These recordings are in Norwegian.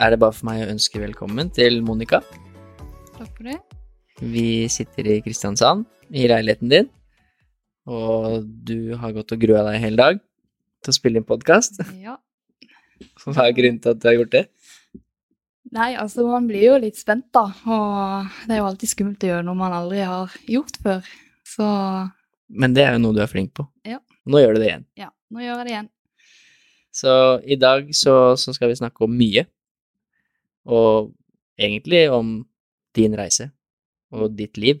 Er det bare for meg å ønske velkommen til Monica. Takk for det. Vi sitter i Kristiansand, i leiligheten din, og du har gått og grua deg hele dag til å spille inn podkast. Ja. Hva er grunnen til at du har gjort det? Nei, altså man blir jo litt spent, da. Og det er jo alltid skummelt å gjøre noe man aldri har gjort før. Så Men det er jo noe du er flink på. Ja. Nå gjør du det igjen. ja, nå gjør jeg det igjen. Så i dag så, så skal vi snakke om mye, og egentlig om din reise og ditt liv.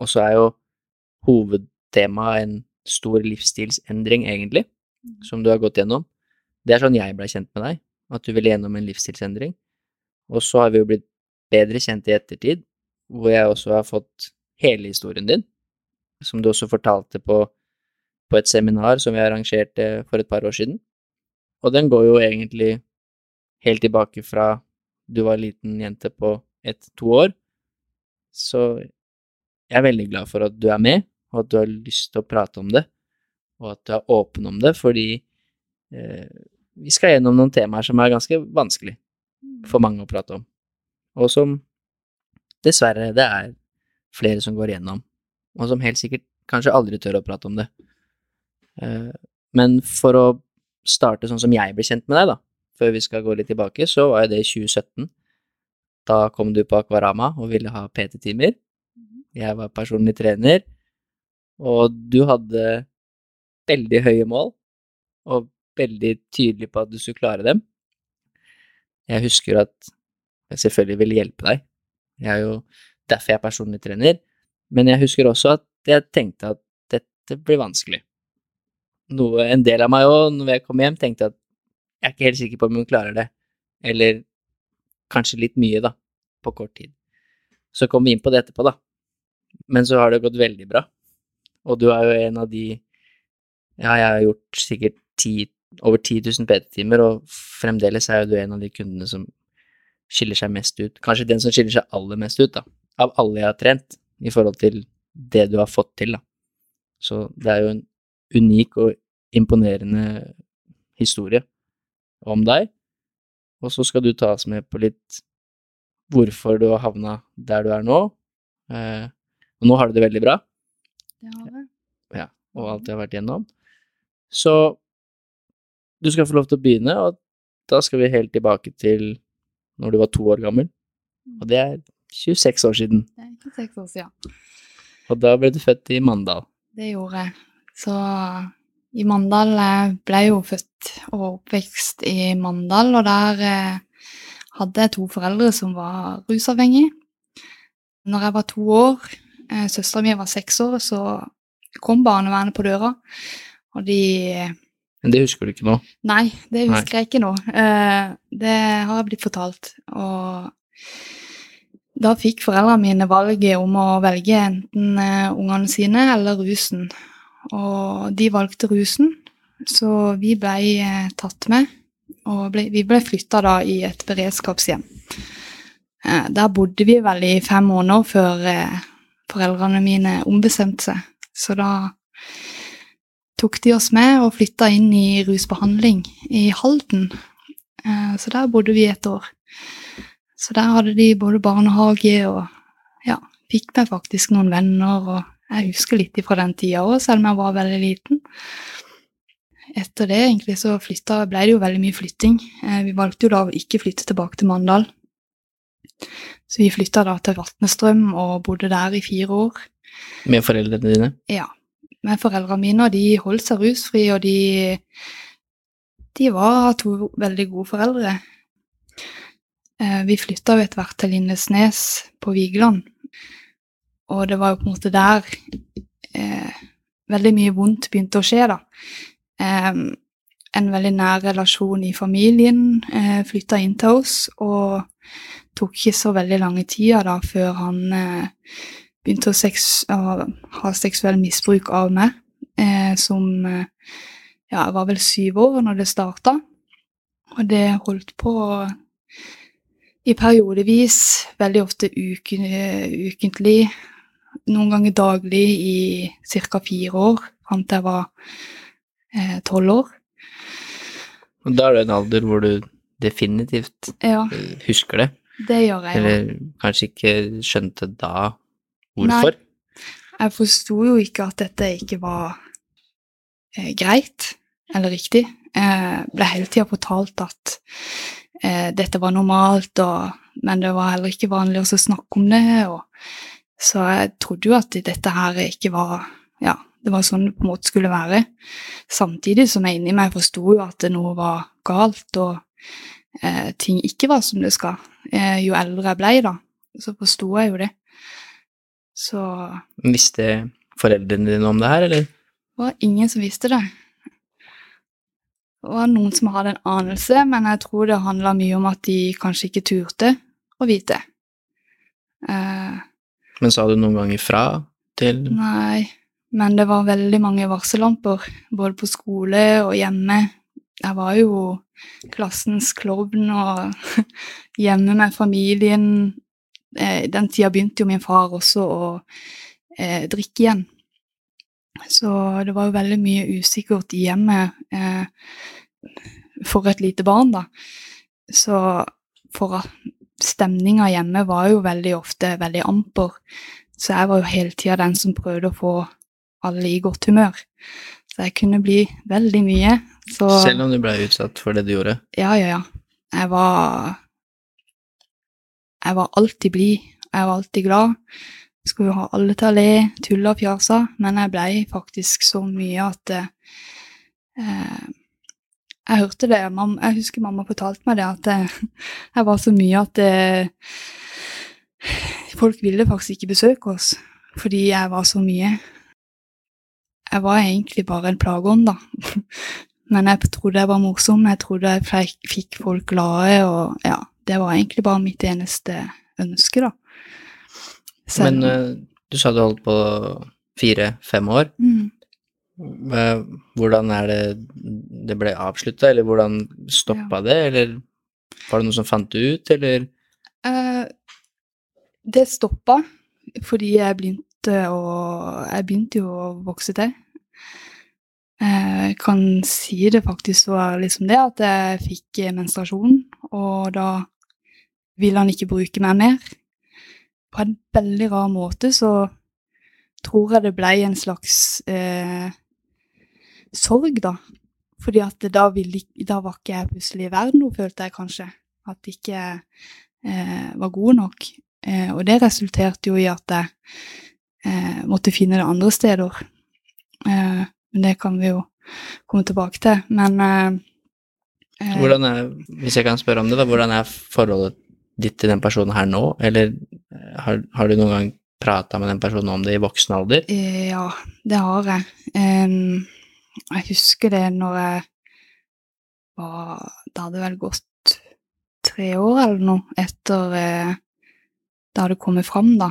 Og så er jo hovedtemaet en stor livsstilsendring, egentlig, som du har gått gjennom. Det er sånn jeg ble kjent med deg, at du ville gjennom en livsstilsendring. Og så har vi jo blitt bedre kjent i ettertid, hvor jeg også har fått hele historien din, som du også fortalte på, på et seminar som vi arrangerte for et par år siden. Og den går jo egentlig helt tilbake fra du var liten jente på ett-to år. Så jeg er veldig glad for at du er med, og at du har lyst til å prate om det, og at du er åpen om det, fordi eh, vi skal gjennom noen temaer som er ganske vanskelig for mange å prate om, og som dessverre det er flere som går gjennom, og som helt sikkert kanskje aldri tør å prate om det. Eh, men for å starte sånn som jeg ble kjent med deg, da, før vi skal gå litt tilbake, så var det i 2017. Da kom du på Akvarama og ville ha PT-timer. Jeg var personlig trener, og du hadde veldig høye mål, og veldig tydelig på at du skulle klare dem. Jeg husker at jeg selvfølgelig ville hjelpe deg. Jeg er jo derfor jeg er personlig trener, men jeg husker også at jeg tenkte at dette blir vanskelig. Noe, en del av meg òg, når jeg kom hjem, tenkte at jeg er ikke helt sikker på om hun klarer det, eller kanskje litt mye, da, på kort tid. Så kom vi inn på det etterpå, da. Men så har det gått veldig bra, og du er jo en av de Ja, jeg har gjort sikkert 10, over 10 000 PT-timer, og fremdeles er jo du en av de kundene som skiller seg mest ut. Kanskje den som skiller seg aller mest ut, da, av alle jeg har trent, i forhold til det du har fått til, da. Så det er jo en unik og imponerende historie om deg, og så skal du ta oss med på litt hvorfor du har havna der du er nå. Eh, og nå har du det veldig bra, Det har vi. ja, og alt du har vært igjennom. Så du skal få lov til å begynne, og da skal vi helt tilbake til når du var to år gammel, og det er 26 år siden. Det er ikke seks år siden. Og da ble du født i Mandal. Det gjorde jeg. Så i Mandal jeg ble jo født og oppvekst i Mandal, og der eh, hadde jeg to foreldre som var rusavhengige. Når jeg var to år, eh, søstera mi var seks år, så kom barnevernet på døra, og de Men det husker du ikke nå? Nei, det husker jeg ikke nå. Eh, det har jeg blitt fortalt. Og da fikk foreldrene mine valget om å velge enten eh, ungene sine eller rusen. Og de valgte rusen, så vi ble eh, tatt med. Og ble, vi ble flytta da i et beredskapshjem. Eh, der bodde vi vel i fem måneder før eh, foreldrene mine ombestemte seg. Så da tok de oss med og flytta inn i rusbehandling i Halden. Så der bodde vi et år. Så der hadde de både barnehage og ja, fikk meg faktisk noen venner. Og jeg husker litt fra den tida òg, selv om jeg var veldig liten. Etter det egentlig så flytta, ble det jo veldig mye flytting. Eh, Vi valgte jo da å ikke flytte tilbake til Mandal. Så vi flytta da til Vatnestrøm og bodde der i fire år. Med foreldrene dine? Ja. Men foreldrene mine, de holdt seg rusfri, og de De var to veldig gode foreldre. Eh, Vi flytta jo etter hvert til Lindesnes på Vigeland. Og det var jo på en måte der eh, veldig mye vondt begynte å skje, da. Eh, en veldig nær relasjon i familien eh, flytta inn til oss, og tok ikke så veldig lange tida da før han eh, begynte å, seks, å, ha seksuell misbruk av meg, eh, som eh, ja, jeg var vel syv år når det starta. Og det holdt på i periodevis, veldig ofte uken, ukentlig, noen ganger daglig i ca. fire år, fram til jeg var eh, tolv år. Og da er det en alder hvor du definitivt Ja, eh, husker det, det gjør jeg eller kanskje ikke skjønte da hvorfor. Jeg forsto jo ikke at dette ikke var eh, greit eller riktig. Jeg ble hele tida fortalt at eh, dette var normalt, og, men det var heller ikke vanlig å snakke om det. Og, så jeg trodde jo at dette her ikke var Ja, det var sånn det på en måte skulle være. Samtidig som jeg inni meg forsto jo at noe var galt, og eh, ting ikke var som det skal. Eh, jo eldre jeg ble, da, så forsto jeg jo det. Så Visste foreldrene dine om det her, eller? det var ingen som visste det. Det var noen som hadde en anelse, men jeg tror det handla mye om at de kanskje ikke turte å vite. Eh, Men sa du noen gang ifra til nei, men det var veldig mange varsellamper, både på skole og hjemme. Jeg var jo klassens klovn og hjemme med familien. Eh, den tida begynte jo min far også å eh, drikke igjen. Så det var jo veldig mye usikkert i hjemmet eh, for et lite barn, da. Så for at stemninga hjemme var jo veldig ofte veldig amper. Så jeg var jo hele tida den som prøvde å få alle i godt humør. Så jeg kunne bli veldig mye. Så Selv om du ble utsatt for det du gjorde? ja, ja, ja. Jeg var Jeg var alltid blid. Jeg var alltid glad. Skulle jo ha alle til å le, tulle og fjase, men jeg blei faktisk så mye at eh, Jeg hørte det Jeg husker mamma fortalte meg det, at eh, jeg var så mye at eh, folk ville faktisk ikke besøke oss fordi jeg var så mye. Jeg var egentlig bare en plageånd, da. Men jeg trodde jeg var morsom, jeg trodde jeg fikk- fikk folk glade, og ja, det var egentlig bare mitt eneste ønske, da. Selv- Men eh, du sa du holdt på fire-fem år. mm. Eh, Hvordan er det det ble avslutta, eller hvordan stoppa det, eller var det noen som fant det ut, eller Eh, det stoppa fordi jeg begynte å Jeg begynte jo å vokse til. Eh, Jeg kan si det faktisk var liksom det, at jeg fikk menstruasjon, og da ville han ikke bruke meg mer. På en veldig rar måte så tror jeg det ble en slags eh, sorg, da. Fordi at da, ville, da var ikke jeg plutselig i verden og følte jeg kanskje. At ikke eh, var god nok. Eh, og det resulterte jo i at jeg eh, måtte finne det andre steder. Eh, men det kan vi jo komme tilbake til. Men eh, eh, hvordan er, Hvis jeg kan spørre om det, da, hvordan er forholdet ditt til den personen her nå, eller har, har du noen gang prata med den personen om det i voksen alder? Ja, det har jeg. Em, jeg husker det når jeg var Det hadde vel gått tre år eller noe etter eh, det hadde kommet fram, da.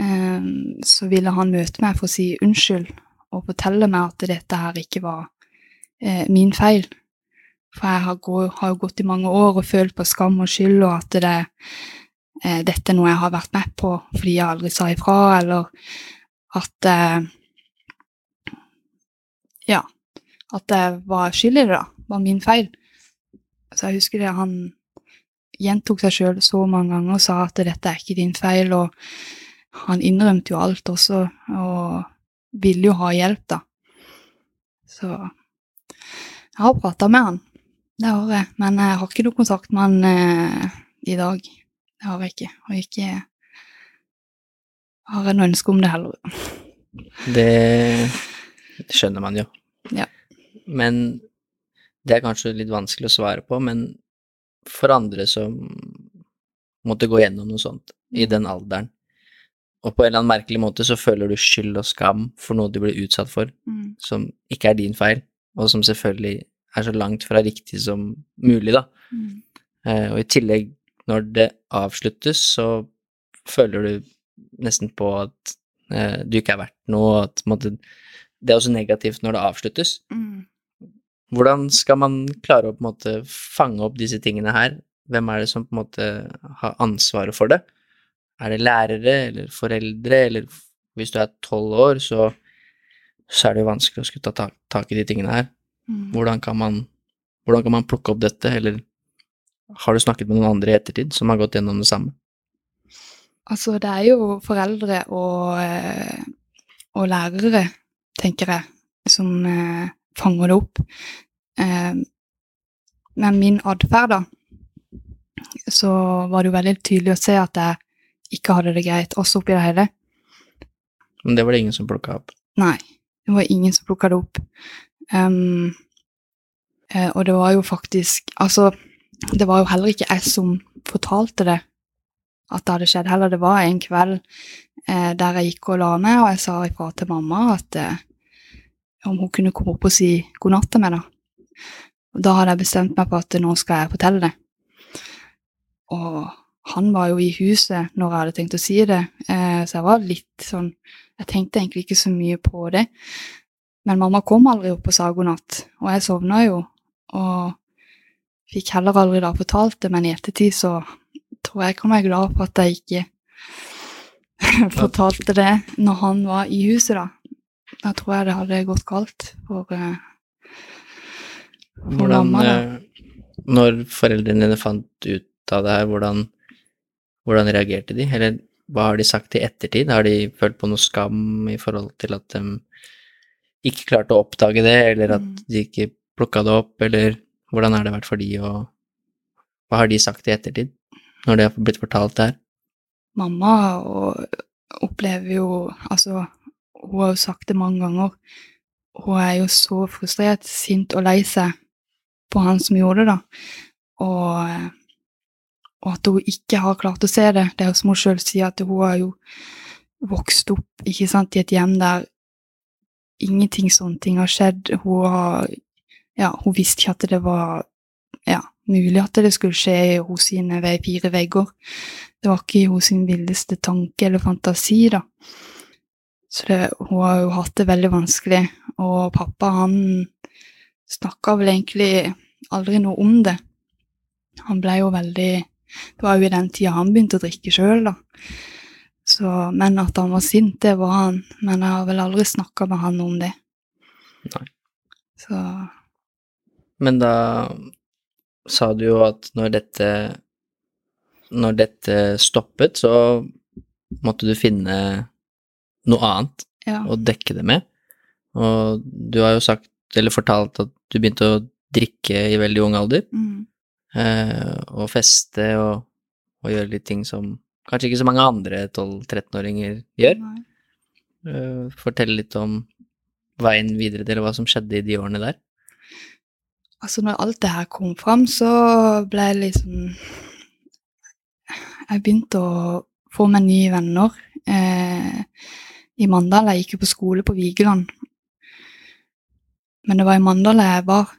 Eh, så ville han møte meg for å si unnskyld og fortelle meg at dette her ikke var eh, min feil. For jeg har, jo gått i mange år og følt på skam og skyld, og at det, eh, dette er noe jeg har vært med på fordi jeg aldri sa ifra, eller at eh, Ja, at jeg var skyld det, da. Var min feil. Så jeg husker det han gjentok seg sjøl så mange ganger og sa at dette er ikke din feil, og han innrømte jo alt også, og ville jo ha hjelp, da. Så jeg har prata med han, det har jeg, men jeg har ikke noe kontakt med han eh, i dag. Det har jeg ikke, og ikke har jeg noe ønske om det heller. Det skjønner man jo. Ja. Men det er kanskje litt vanskelig å svare på, men for andre som måtte gå gjennom noe sånt i den alderen, og på en eller annen merkelig måte så føler du skyld og skam for noe du blir utsatt for, Mm. som ikke er din feil, og som selvfølgelig er så langt fra riktig som mulig, da. Mm. Eh, og i tillegg, når det avsluttes, så føler du nesten på at eh, du ikke er verdt noe, og at måte, det er også negativt når det avsluttes. Mm. Hvordan skal man klare å på en måte fange opp disse tingene her? Hvem er det som på en måte har ansvaret for det? Er det lærere eller foreldre, eller hvis du er tolv år, så, så er det jo vanskelig å skulle ta tak, tak i de tingene her. Mm. Hvordan kan man, hvordan kan man plukke opp dette, eller har du snakket med noen andre i ettertid som har gått gjennom det samme? Altså, det er jo foreldre og, eh, og lærere, tenker jeg, som eh, fanger det opp. Eh, med min atferd, da, så var det jo veldig tydelig å se at jeg ikke hadde det greit, også oppi det hele. Men det var det ingen som plukka opp. Nei, det var ingen som plukka det opp. Um, eh, og det var jo faktisk Altså, det var jo heller ikke jeg som fortalte det, at det hadde skjedd heller. Det var en kveld eh, der jeg gikk og la meg, og jeg sa ifra til mamma at eh, om hun kunne komme opp og si god natt til meg, da. Og da hadde jeg bestemt meg på at nå skal jeg fortelle det. Og han var jo i huset når jeg hadde tenkt å si det, eh, så jeg var litt sånn Jeg tenkte egentlig ikke så mye på det. Men mamma kom aldri opp og sa god natt, og jeg sovna jo. Og fikk heller aldri da fortalt det, men i ettertid så tror jeg kan være glad for at jeg ikke fortalte det når han var i huset, da. Da tror jeg det hadde gått galt for, eh, for Hvordan, mamma, da. eh, når foreldrene dine fant ut av det her, hvordan, hvordan reagerte de? Eller hva har de sagt i ettertid? Har de følt på noe skam i forhold til at de ikke klarte å oppdage det, eller at Mm. de ikke plukka det opp, eller hvordan har det vært for de, og hva har de sagt i ettertid, når det har blitt fortalt det her? Mamma opplever jo Altså, hun har jo sagt det mange ganger. Hun er jo så frustrert, sint og lei seg på han som gjorde det, da. Og, og at hun ikke har klart å se det. Det er jo som hun sjøl sier, at hun har jo vokst opp ikke sant, i et hjem der ingenting sånne ting har skjedd. Hun har Ja, hun visste ikke at det var ja, mulig at det skulle skje hos sine fire vegger. Det var ikke i hos sin villeste tanke eller fantasi, da. Så det, hun har jo hatt det veldig vanskelig. Og pappa, han snakka vel egentlig aldri noe om det. Han ble jo veldig Det var jo i den tida han begynte å drikke sjøl, da. Så, men at han var sint, det var han. Men jeg har vel aldri snakka med han om det. Nei. Så Men da sa du jo at når dette Når dette stoppet, så måtte du finne noe annet ja. å dekke det med. Og du har jo sagt, eller fortalt, at du begynte å drikke i veldig ung alder. Mm. Eh, og feste og, og gjøre litt ting som kanskje ikke så mange andre 12-13-åringer gjør. Eh, fortell litt om veien videre til hva som skjedde i de årene der. Altså, når alt det her kom fram, så ble jeg liksom Jeg begynte å få meg nye venner eh, i Mandal. Jeg gikk jo på skole på Vigeland. Men det var i Mandal jeg var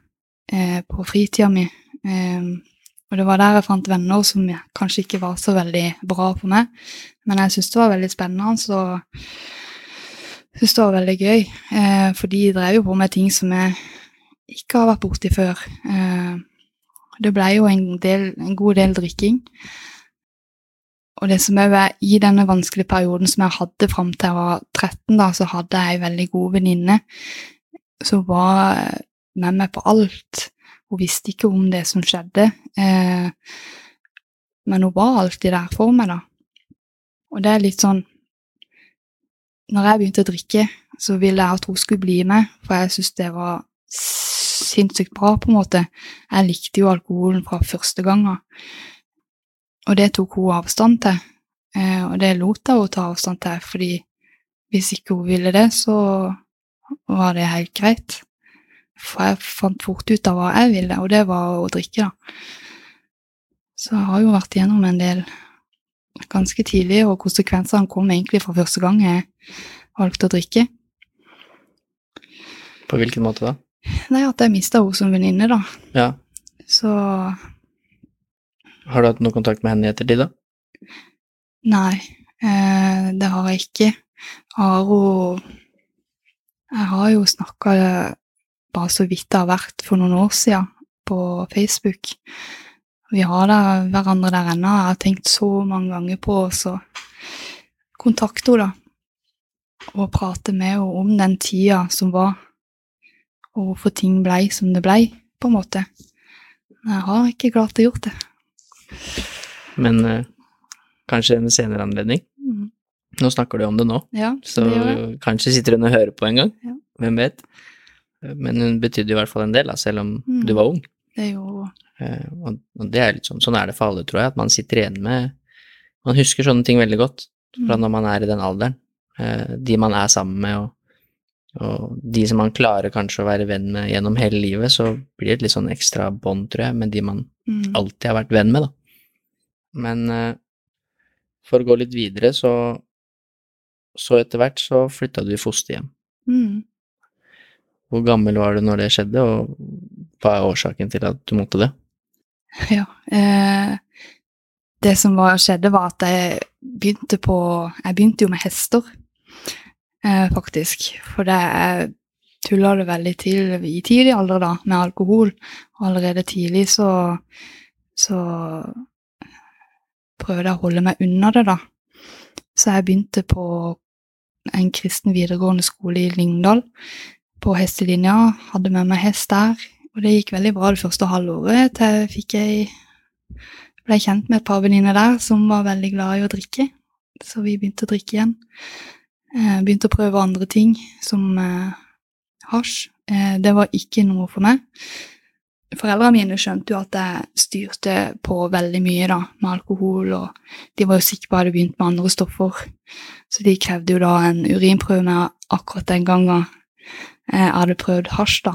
eh, på fritida mi. Eh, og det var der jeg fant venner som kanskje ikke var så veldig bra for meg. Men jeg syntes det var veldig spennende, så jeg syntes det var veldig gøy. Eh, for de drev jo på med ting som jeg ikke har vært borti før. Eh, det ble jo en, del, en god del drikking. Og det som er i denne vanskelige perioden som jeg hadde fram til jeg var 13, da, så hadde jeg ei veldig god venninne som var med meg på alt. Hun visste ikke om det som skjedde, eh, men hun var alltid der for meg, da. Og det er litt sånn Når jeg begynte å drikke, så ville jeg at hun skulle bli med, for jeg syntes det var sinnssykt bra, på en måte. Jeg likte jo alkoholen fra første gangen. Og det tok hun avstand til, eh, og det lot jeg henne ta avstand til, fordi hvis ikke hun ville det, så var det helt greit. For jeg fant fort ut av hva jeg ville, og det var å drikke, da. Så jeg har jo vært igjennom en del ganske tidlig, og konsekvensene kom egentlig fra første gang jeg valgte å drikke. På hvilken måte da? Nei, at jeg mista henne som venninne, da. Ja. Så Har du hatt noe kontakt med henne i ettertid, da? nei, eh, det har jeg ikke. Har hun Jeg har jo snakka bare så vidt det har vært for noen år siden på Facebook. Vi har da hverandre der ennå. Jeg har tenkt så mange ganger på å kontakte henne, da. Og prate med henne om den tida som var, og hvorfor ting blei som det blei, på en måte. Men jeg har ikke klart å gjøre det. Men uh, kanskje en senere anledning? Mm. Nå snakker du om det nå, Ja, så det kanskje sitter hun og hører på en gang. Ja. Hvem vet? Men hun betydde i hvert fall en del, da, selv om Mm. du var ung. Det jo Eh, og, og det er litt sånn, sånn er det for alle, tror jeg, at man sitter igjen med Man husker sånne ting veldig godt fra mm, når man er i den alderen. Eh, de man er sammen med, og, og de som man klarer kanskje å være venn med gjennom hele livet, så blir det et litt sånn ekstra bånd, tror jeg, med de man mm, alltid har vært venn med, da. Men eh, for å gå litt videre, så så etter hvert så flytta du i fosterhjem. mm. Hvor gammel var du når det skjedde, og hva er årsaken til at du måtte det? Ja. Eh, det som var, skjedde, var at jeg begynte på Jeg begynte jo med hester, eh, faktisk. For det jeg tulla det veldig til i tidlig alder, da, med alkohol. Og allerede tidlig så så prøvde jeg å holde meg unna det, da. Så jeg begynte på en kristen videregående skole i Lyngdal, på hestelinja. Hadde med meg hest der. Og det gikk veldig bra det første halvåret til jeg fikk ei ble kjent med et par venninner der som var veldig glad i å drikke. Så vi begynte å drikke igjen. Eh, begynte å prøve andre ting, som eh, hasj. Eh, det var ikke noe for meg. Foreldrene mine skjønte jo at jeg styrte på veldig mye da, med alkohol, og de var jo sikre på at jeg hadde begynt med andre stoffer. Så de krevde jo da en urinprøve med akkurat den gangen eh, jeg hadde prøvd hasj, da.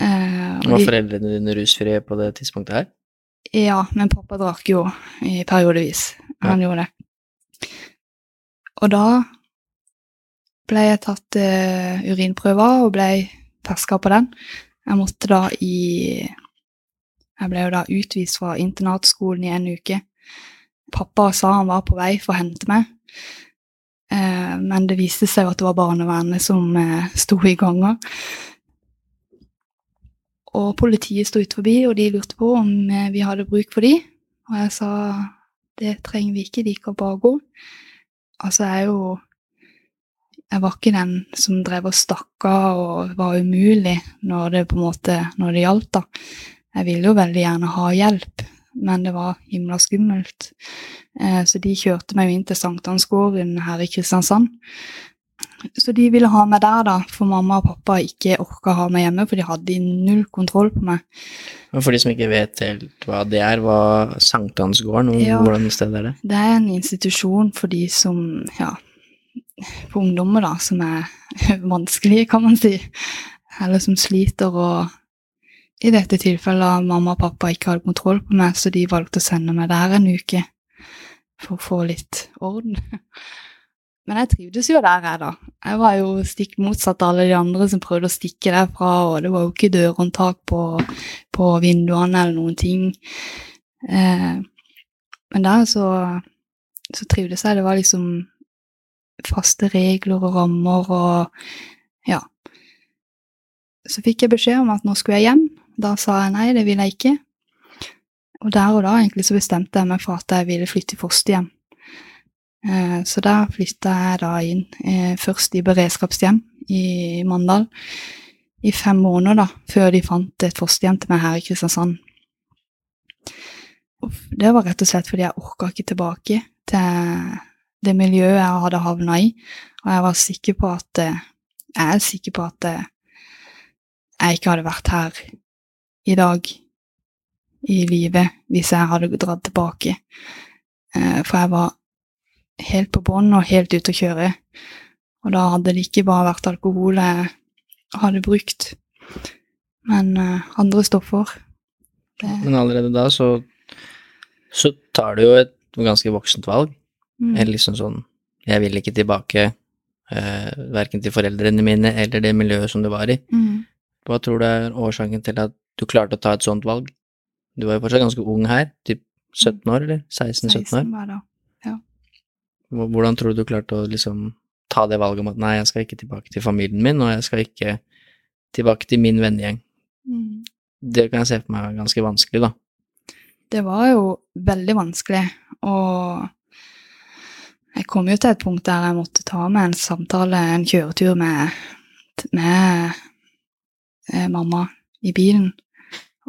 Eh, Var de- foreldrene dine rusfrie på det tidspunktet her? ja, men pappa drakk jo i periodevis. Han gjorde det. Og da ble jeg tatt uh, urinprøver og ble ferska på den. Jeg måtte da i Jeg ble jo da utvist fra internatskolen i en uke. Pappa sa han var på vei for å hente meg, eh, men det viste seg jo at det var barnevernet som eh, sto i ganga. Og politiet sto ut forbi, og de lurte på om eh, vi hadde bruk for de. Og jeg sa det trenger vi ikke, de kan bare gå. Altså, jeg er jo Jeg var ikke den som drev og stakk av og var umulig når det på en måte når det gjaldt, da. Jeg ville jo veldig gjerne ha hjelp, men det var himla skummelt. Eh, så de kjørte meg jo inn til Sankthansgården her i Kristiansand. Så de ville ha meg der, da, for mamma og pappa ikke orka ha meg hjemme, for de hadde null kontroll på meg. Og for de som ikke vet helt hva det er, hva Sankthansgården, Ja. hvordan sted er det? Det er en institusjon for de som, ja, for ungdommer da, som er vanskelige, kan man si. Eller som sliter og i dette tilfellet mamma og pappa ikke hadde kontroll på meg, så de valgte å sende meg der en uke for å få litt orden. Men jeg trivdes jo der, jeg, da. Jeg var jo stikk motsatt av alle de andre som prøvde å stikke derfra, og det var jo ikke dørhåndtak på, på vinduene eller noen ting. Eh, men der så, så trivdes jeg. Det var liksom faste regler og rammer og ja. Så fikk jeg beskjed om at nå skulle jeg hjem. Da sa jeg nei, det vil jeg ikke. Og der og da egentlig så bestemte jeg meg for at jeg ville flytte i fosterhjem. Eh, så der flytta jeg da inn, eh, først i beredskapshjem i Mandal, i fem måneder da, før de fant et fosterhjem til meg her i Kristiansand. Og det var rett og slett fordi jeg orka ikke tilbake til det miljøet jeg hadde havna i, og jeg var sikker på at eh, Jeg er sikker på at eh, jeg ikke hadde vært her i dag i livet hvis jeg hadde dratt tilbake. Eh, For jeg var helt på bånn og helt ute å kjøre. Og da hadde det ikke bare vært alkohol jeg hadde brukt, men andre stoffer. Det, Men allerede da så, så tar du jo et ganske voksent valg. Mm. Eller liksom sånn Jeg vil ikke tilbake eh, verken til foreldrene mine eller det miljøet som du var i. Mm. Hva tror du er årsaken til at du klarte å ta et sånt valg? Du var jo fortsatt ganske ung her, typ 17 år, eller? 16-17 år? 16 var det. ja. Hvordan tror du du klarte å liksom ta det valget om at nei, jeg skal ikke tilbake til familien min, og jeg skal ikke tilbake til min vennegjeng? Mm. Det kan jeg se for meg er ganske vanskelig, da. Det var jo veldig vanskelig, og jeg kom jo til et punkt der jeg måtte ta med en samtale, en kjøretur med, med eh, mamma i bilen.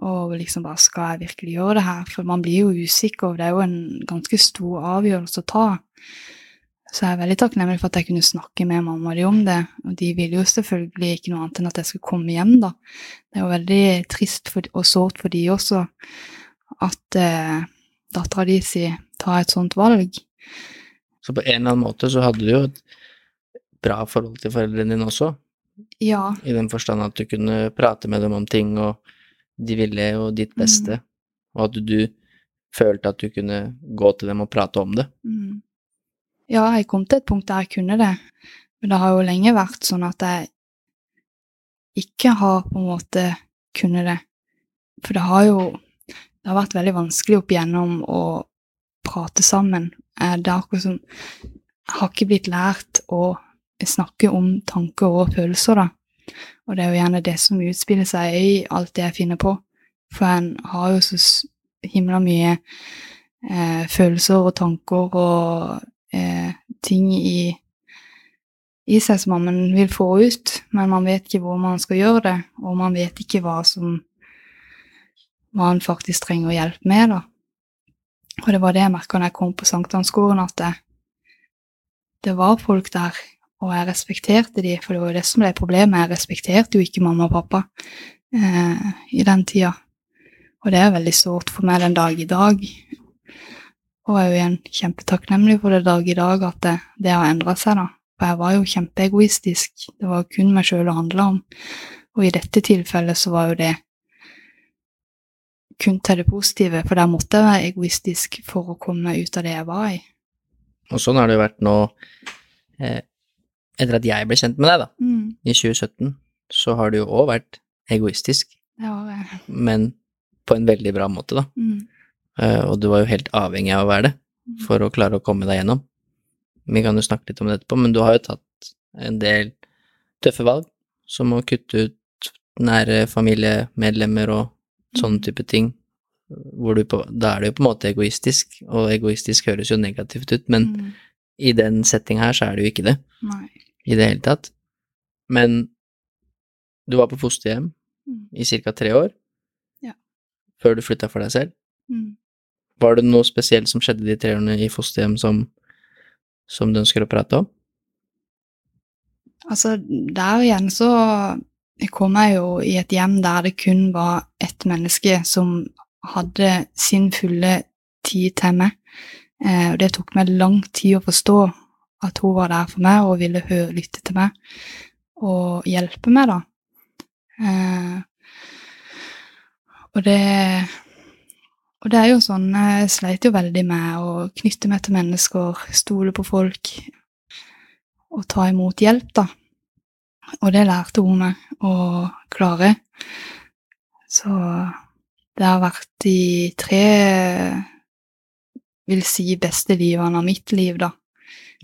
Og liksom bare Skal jeg virkelig gjøre det her? For man blir jo usikker, det er jo en ganske stor avgjørelse å ta. Så jeg er veldig takknemlig for at jeg kunne snakke med mamma og de om det. Og de ville jo selvfølgelig ikke noe annet enn at jeg skulle komme hjem, da. Det er jo veldig trist for, og sårt for de også at eh, dattera di sier tar et sånt valg. Så på en eller annen måte så hadde du jo et bra forhold til foreldrene dine også, Ja. i den forstand at du kunne prate med dem om ting, og de ville jo ditt beste, og at du følte at du kunne gå til dem og prate om det. Mm. Ja, jeg kom til et punkt der jeg kunne det. Men det har jo lenge vært sånn at jeg ikke har på en måte kunnet det. For det har jo det har vært veldig vanskelig opp igjennom å prate sammen. Eh, Det er akkurat som Jeg har ikke blitt lært å snakke om tanker og følelser, da. Og det er jo gjerne det som utspiller seg i alt det jeg finner på. For en har jo så himla mye eh, følelser og tanker og eh, ting i, i seg som man vil få ut, men man vet ikke hvor man skal gjøre det, og man vet ikke hva som man faktisk trenger hjelp med, da. Og det var det jeg merka når jeg kom på sankthansgården, at det, det var folk der, og jeg respekterte de, for det var jo det som ble problemet. Jeg respekterte jo ikke mamma og pappa eh, i den tida. Og det er veldig sårt for meg den dag i dag. Og jeg er jo igjen kjempetakknemlig for det dag i dag at det, det har endra seg, da. For jeg var jo kjempeegoistisk. Det var kun meg sjøl det handla om. Og i dette tilfellet så var jo det kun til det positive, for der måtte jeg være egoistisk for å komme meg ut av det jeg var i. Og sånn har det jo vært nå, eh, etter at jeg ble kjent med deg, da, Mm, i 2017, så har du jo òg vært egoistisk, det var jeg. men på en veldig bra måte, da. Mm, Eh, og du var jo helt avhengig av å være det for å klare å komme deg gjennom. Vi kan jo snakke litt om det etterpå, men du har jo tatt en del tøffe valg, som å kutte ut nære familiemedlemmer og sånne type ting, på, da er det jo på en måte egoistisk, og egoistisk høres jo negativt ut, men mm, i den settinga her så er det jo ikke det nei. i det hele tatt. Men du var på fosterhjem Mm, i ca. tre år Ja. før du flytta for deg selv. mm. Var det noe spesielt som skjedde de tre årene i fosterhjem som, som du ønsker å prate om? Altså, der igjen så kom meg jo i et hjem der det kun var ett menneske som hadde sin fulle tid til meg. Eh, og det tok meg lang tid å forstå at hun var der for meg og ville høre, lytte til meg og hjelpe meg, da. Eh, og det Og det er jo sånn Jeg sleit jo veldig med å knytte meg til mennesker, stole på folk og ta imot hjelp, da. Og det lærte hun meg å klare. Så det har vært de tre vil si beste livene av mitt liv, da.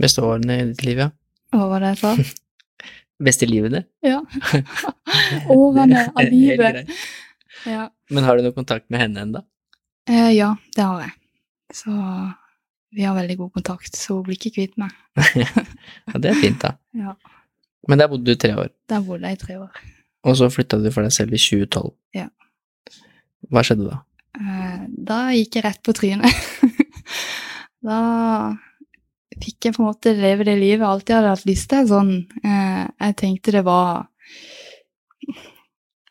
Beste årene i ditt liv, ja? Hva var det jeg sa? Beste livene? Ja. Årene av livet. Ja. Men har du noe kontakt med henne ennå? Eh, ja, det har jeg. Så vi har veldig god kontakt, så hun blir ikke kvitt meg. ja, det er fint, da. Ja. Men der bodde du tre år, Der bodde jeg i tre år. og så flytta du for deg selv i 2012. Ja. Hva skjedde da? Eh, da gikk jeg rett på trynet. da fikk jeg på en måte leve det livet jeg alltid hadde hatt lyst til. Sånn, eh, jeg tenkte det var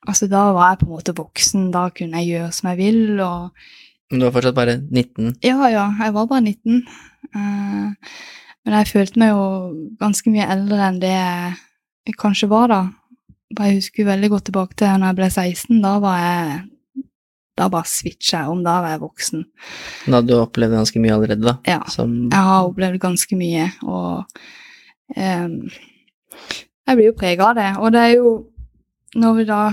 Altså, da var jeg på en måte voksen, da kunne jeg gjøre som jeg vil, og Men du var fortsatt bare 19. Ja, ja, jeg var bare 19. Men jeg følte meg jo ganske mye eldre enn det jeg kanskje var da. Jeg husker veldig godt tilbake til når jeg ble 16. Da var jeg da bare switcha jeg om. Da var jeg voksen. Da hadde du opplevd ganske mye allerede, da? Ja. Som, Jeg har opplevd ganske mye, og um, jeg blir jo prega av det. Og det er jo Når vi da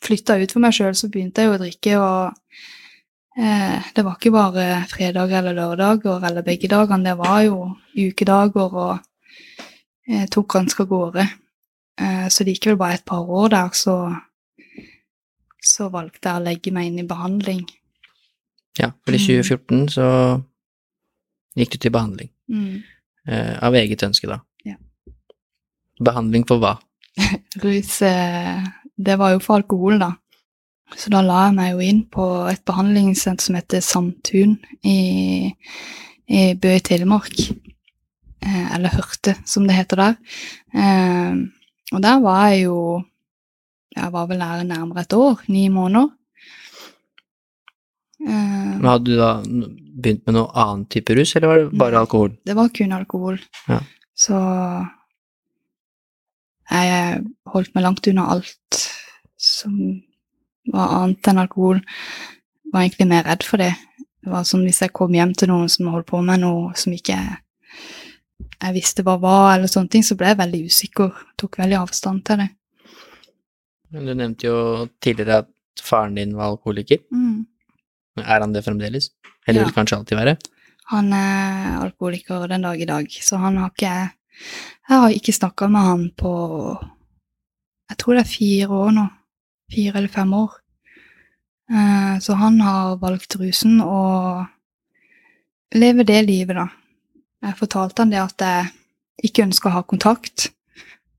flytta ut for meg sjøl, så begynte jeg jo å drikke, og det var ikke bare fredag eller lørdager eller begge dagene, det var jo ukedager og eh, tok ganske av gårde. Eh, så det gikk vel bare et par år der, så så valgte jeg å legge meg inn i behandling. ja, for i Mm. 2014 så gikk du til behandling. Mm. Eh, av eget ønske, da. Ja. Behandling for hva? Rus, eh, det var jo for alkohol, da. Så da la jeg meg jo inn på et behandlingssenter som heter Sandtun i, i Bø i Telemark. Eh, eller Hørte, som det heter der. Eh, og der var jeg jo Jeg var vel der nærmere et år. Ni måneder. Eh, Men Hadde du da begynt med noe annen type rus, eller var det bare Nei. alkohol? Det var kun alkohol. Ja. Så jeg holdt meg langt unna alt som var annet enn alkohol. Var egentlig mer redd for det. Det var som Hvis jeg kom hjem til noen som holdt på med noe som ikke jeg, jeg visste hva var, eller sånne ting, så ble jeg veldig usikker. Tok veldig avstand til det. Men Du nevnte jo tidligere at faren din var alkoholiker. Mm. Er han det fremdeles? Eller Ja. vil kanskje alltid være? Han er alkoholiker den dag i dag, så han har ikke Jeg har ikke snakka med han på Jeg tror det er fire år nå. Fire eller fem år. Eh, Så han har valgt rusen og lever det livet, da. Jeg fortalte han det at jeg ikke ønsker å ha kontakt,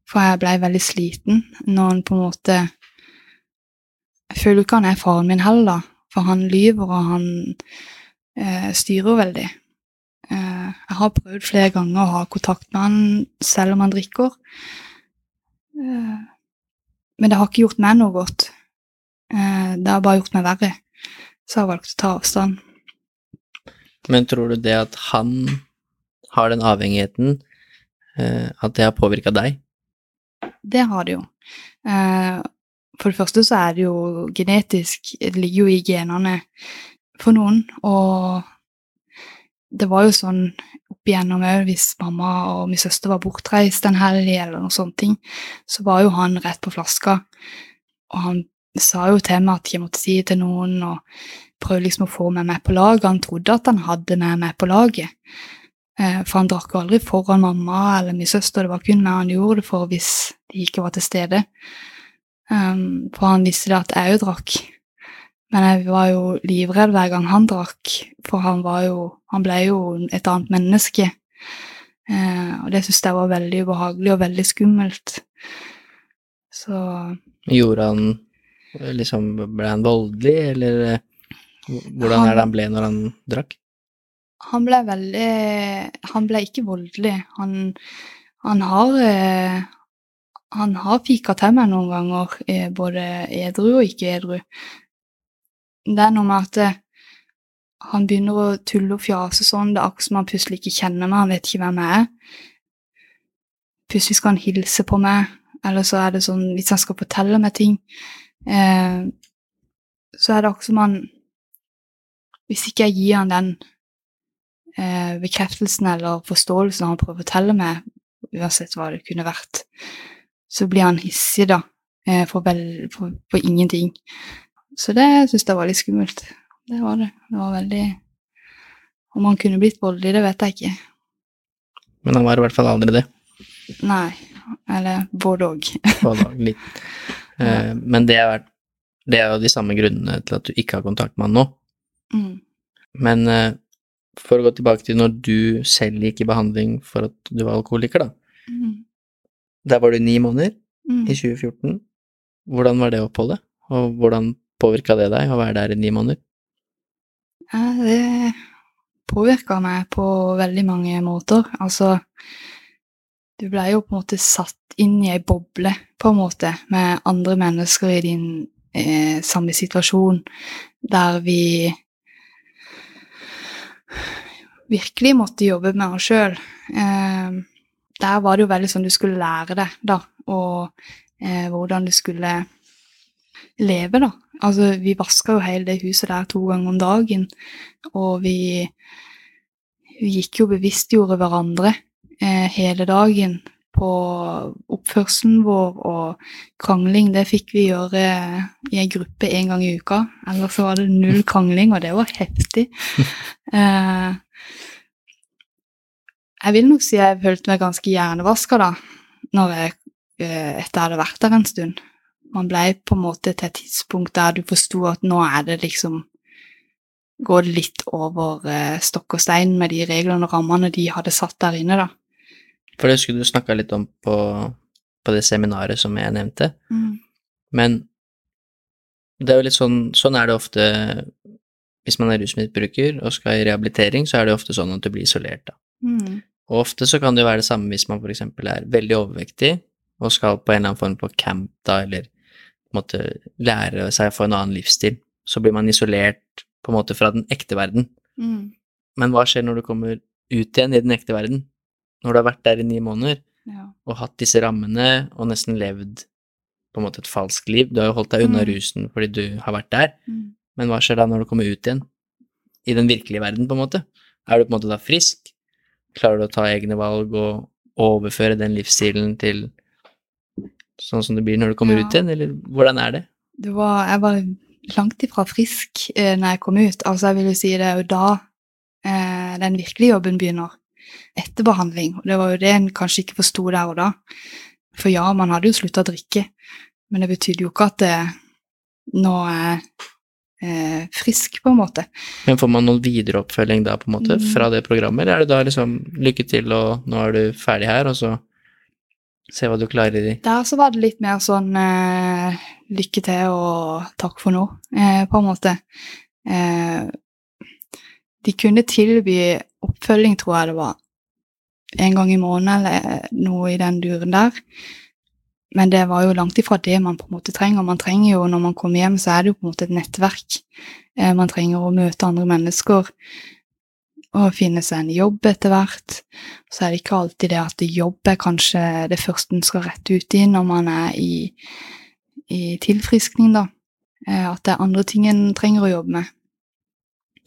for jeg blei veldig sliten når han på en måte Jeg føler ikke han er faren min heller, da, for han lyver, og han eh, styrer veldig. Eh, jeg har prøvd flere ganger å ha kontakt med han selv om han drikker. Eh, men det har ikke gjort meg noe godt. Eh, det har bare gjort meg verre. Så jeg har valgt å ta avstand. Men tror du det at han har den avhengigheten, eh, at det har påvirka deg? Det har det jo. Eh, for det første så er det jo genetisk. Det ligger jo i genene for noen. Og det var jo sånn opp igjennom òg, hvis mamma og min søster var bortreist en helg eller noen sånne ting, så var jo han rett på flaska. Og han sa jo til meg at jeg måtte si det til noen, og prøvde liksom å få meg med på laget. Han trodde at han hadde meg med på laget. Eh, For han drakk aldri foran mamma eller min søster, det var kun meg han gjorde det for hvis de ikke var til stede. Um, for han visste det at jeg jo drakk. Men jeg var jo livredd hver gang han drakk, for han var jo Han ble jo et annet menneske. Eh, og det syntes jeg var veldig ubehagelig og veldig skummelt. Så Gjorde han liksom Ble han voldelig, eller eh, hvordan Han- er det han ble når han drakk? han ble veldig Han ble ikke voldelig. Han, han har eh, Han har fika til meg noen ganger, eh, både edru og ikke edru. Det er noe med at eh, han begynner å tulle og fjase sånn. Det er akkurat som han plutselig ikke kjenner meg, han vet ikke hvem jeg er. Plutselig skal han hilse på meg, eller så er det sånn hvis han skal fortelle meg ting, eh, så er det akkurat som han Hvis ikke jeg gir han den eh, bekreftelsen eller forståelsen han prøver å fortelle meg, uansett hva det kunne vært, så blir han hissig, da, eh, for, vel, for, for ingenting. Så det syns jeg var litt skummelt. Det var det. Det var veldig Om han kunne blitt voldelig, det vet jeg ikke. Men han var i hvert fall aldri det. Nei. Eller både òg. Både litt. Eh, men det er, det er jo de samme grunnene til at du ikke har kontakt med han nå. Mm. Men eh, for å gå tilbake til når du selv gikk i behandling for at du var alkoholiker, da. Mm. Der var du ni måneder Mm. i 2014. Hvordan var det oppholdet, og hvordan påvirka det deg å være der i ni måneder? Ja, det påvirka meg på veldig mange måter. Altså Du blei jo på en måte satt inn i ei boble, på en måte, med andre mennesker i din eh, samme situasjon, der vi virkelig måtte jobbe med oss sjøl. Eh, der var det jo veldig sånn du skulle lære det, da, og eh, hvordan du skulle leve, da. Altså, vi vaska jo hele det huset der to ganger om dagen, og vi, vi gikk jo bevisstgjorde hverandre eh, hele dagen på oppførselen vår, og krangling, det fikk vi gjøre i ei gruppe én gang i uka. Ellers så var det null krangling, og det var heftig. eh, jeg vil nok si jeg følte meg ganske hjernevaska da, når jeg, eh, etter jeg hadde vært der en stund. Man ble på en måte til et tidspunkt der du forsto at nå er det liksom Går det litt over eh, stokk og stein med de reglene og rammene de hadde satt der inne, da. For det skulle du snakka litt om på, på, det seminaret som jeg nevnte. Mm. Men det er jo litt sånn Sånn er det ofte hvis man er rusmiddelbruker og skal i rehabilitering, så er det ofte sånn at du blir isolert, da. Mm. Og ofte så kan det jo være det samme hvis man eksempel er veldig overvektig og skal på en eller annen form på camp, da, eller måte lære seg å få en annen livsstil. Så blir man isolert på en måte fra den ekte verden. Mm. Men hva skjer når du kommer ut igjen i den ekte verden? Når du har vært der i ni måneder Ja. og hatt disse rammene og nesten levd på en måte et falskt liv. Du har jo holdt deg unna Mm. rusen fordi du har vært der, Mm. men hva skjer da når du kommer ut igjen? I den virkelige verden, på en måte? Er du på en måte da frisk? Klarer du å ta egne valg og overføre den livsstilen til sånn som det blir når du kommer Ja. ut igjen, eller hvordan er det? Det var, jeg var langt ifra frisk eh, når jeg kom ut. Altså, jeg vil jo si det er jo da eh, den virkelige jobben begynner. Etter behandling. Og det var jo det en kanskje ikke forsto der og da. For ja, man hadde jo slutta å drikke, men det betydde jo ikke at det nå er eh, frisk, på en måte. Men får man noen videre oppfølging da, på en måte, Mm. fra det programmet, eller er det da liksom lykke til, og nå er du ferdig her, og så se hva du klarer i Der så var det litt mer sånn eh, lykke til og takk for nå, eh, på en måte. Eh, de kunne tilby oppfølging, tror jeg det var, en gang i måneden eller noe i den duren der. Men det var jo langt ifra det man på en måte trenger. Man trenger jo, når man kommer hjem, så er det jo på en måte et nettverk. Eh, man trenger å møte andre mennesker og finne seg en jobb etter hvert. Så er det ikke alltid det at jobb er kanskje det første en skal rette ut i når man er i, i tilfriskning, da. Eh, At det er andre ting en trenger å jobbe med.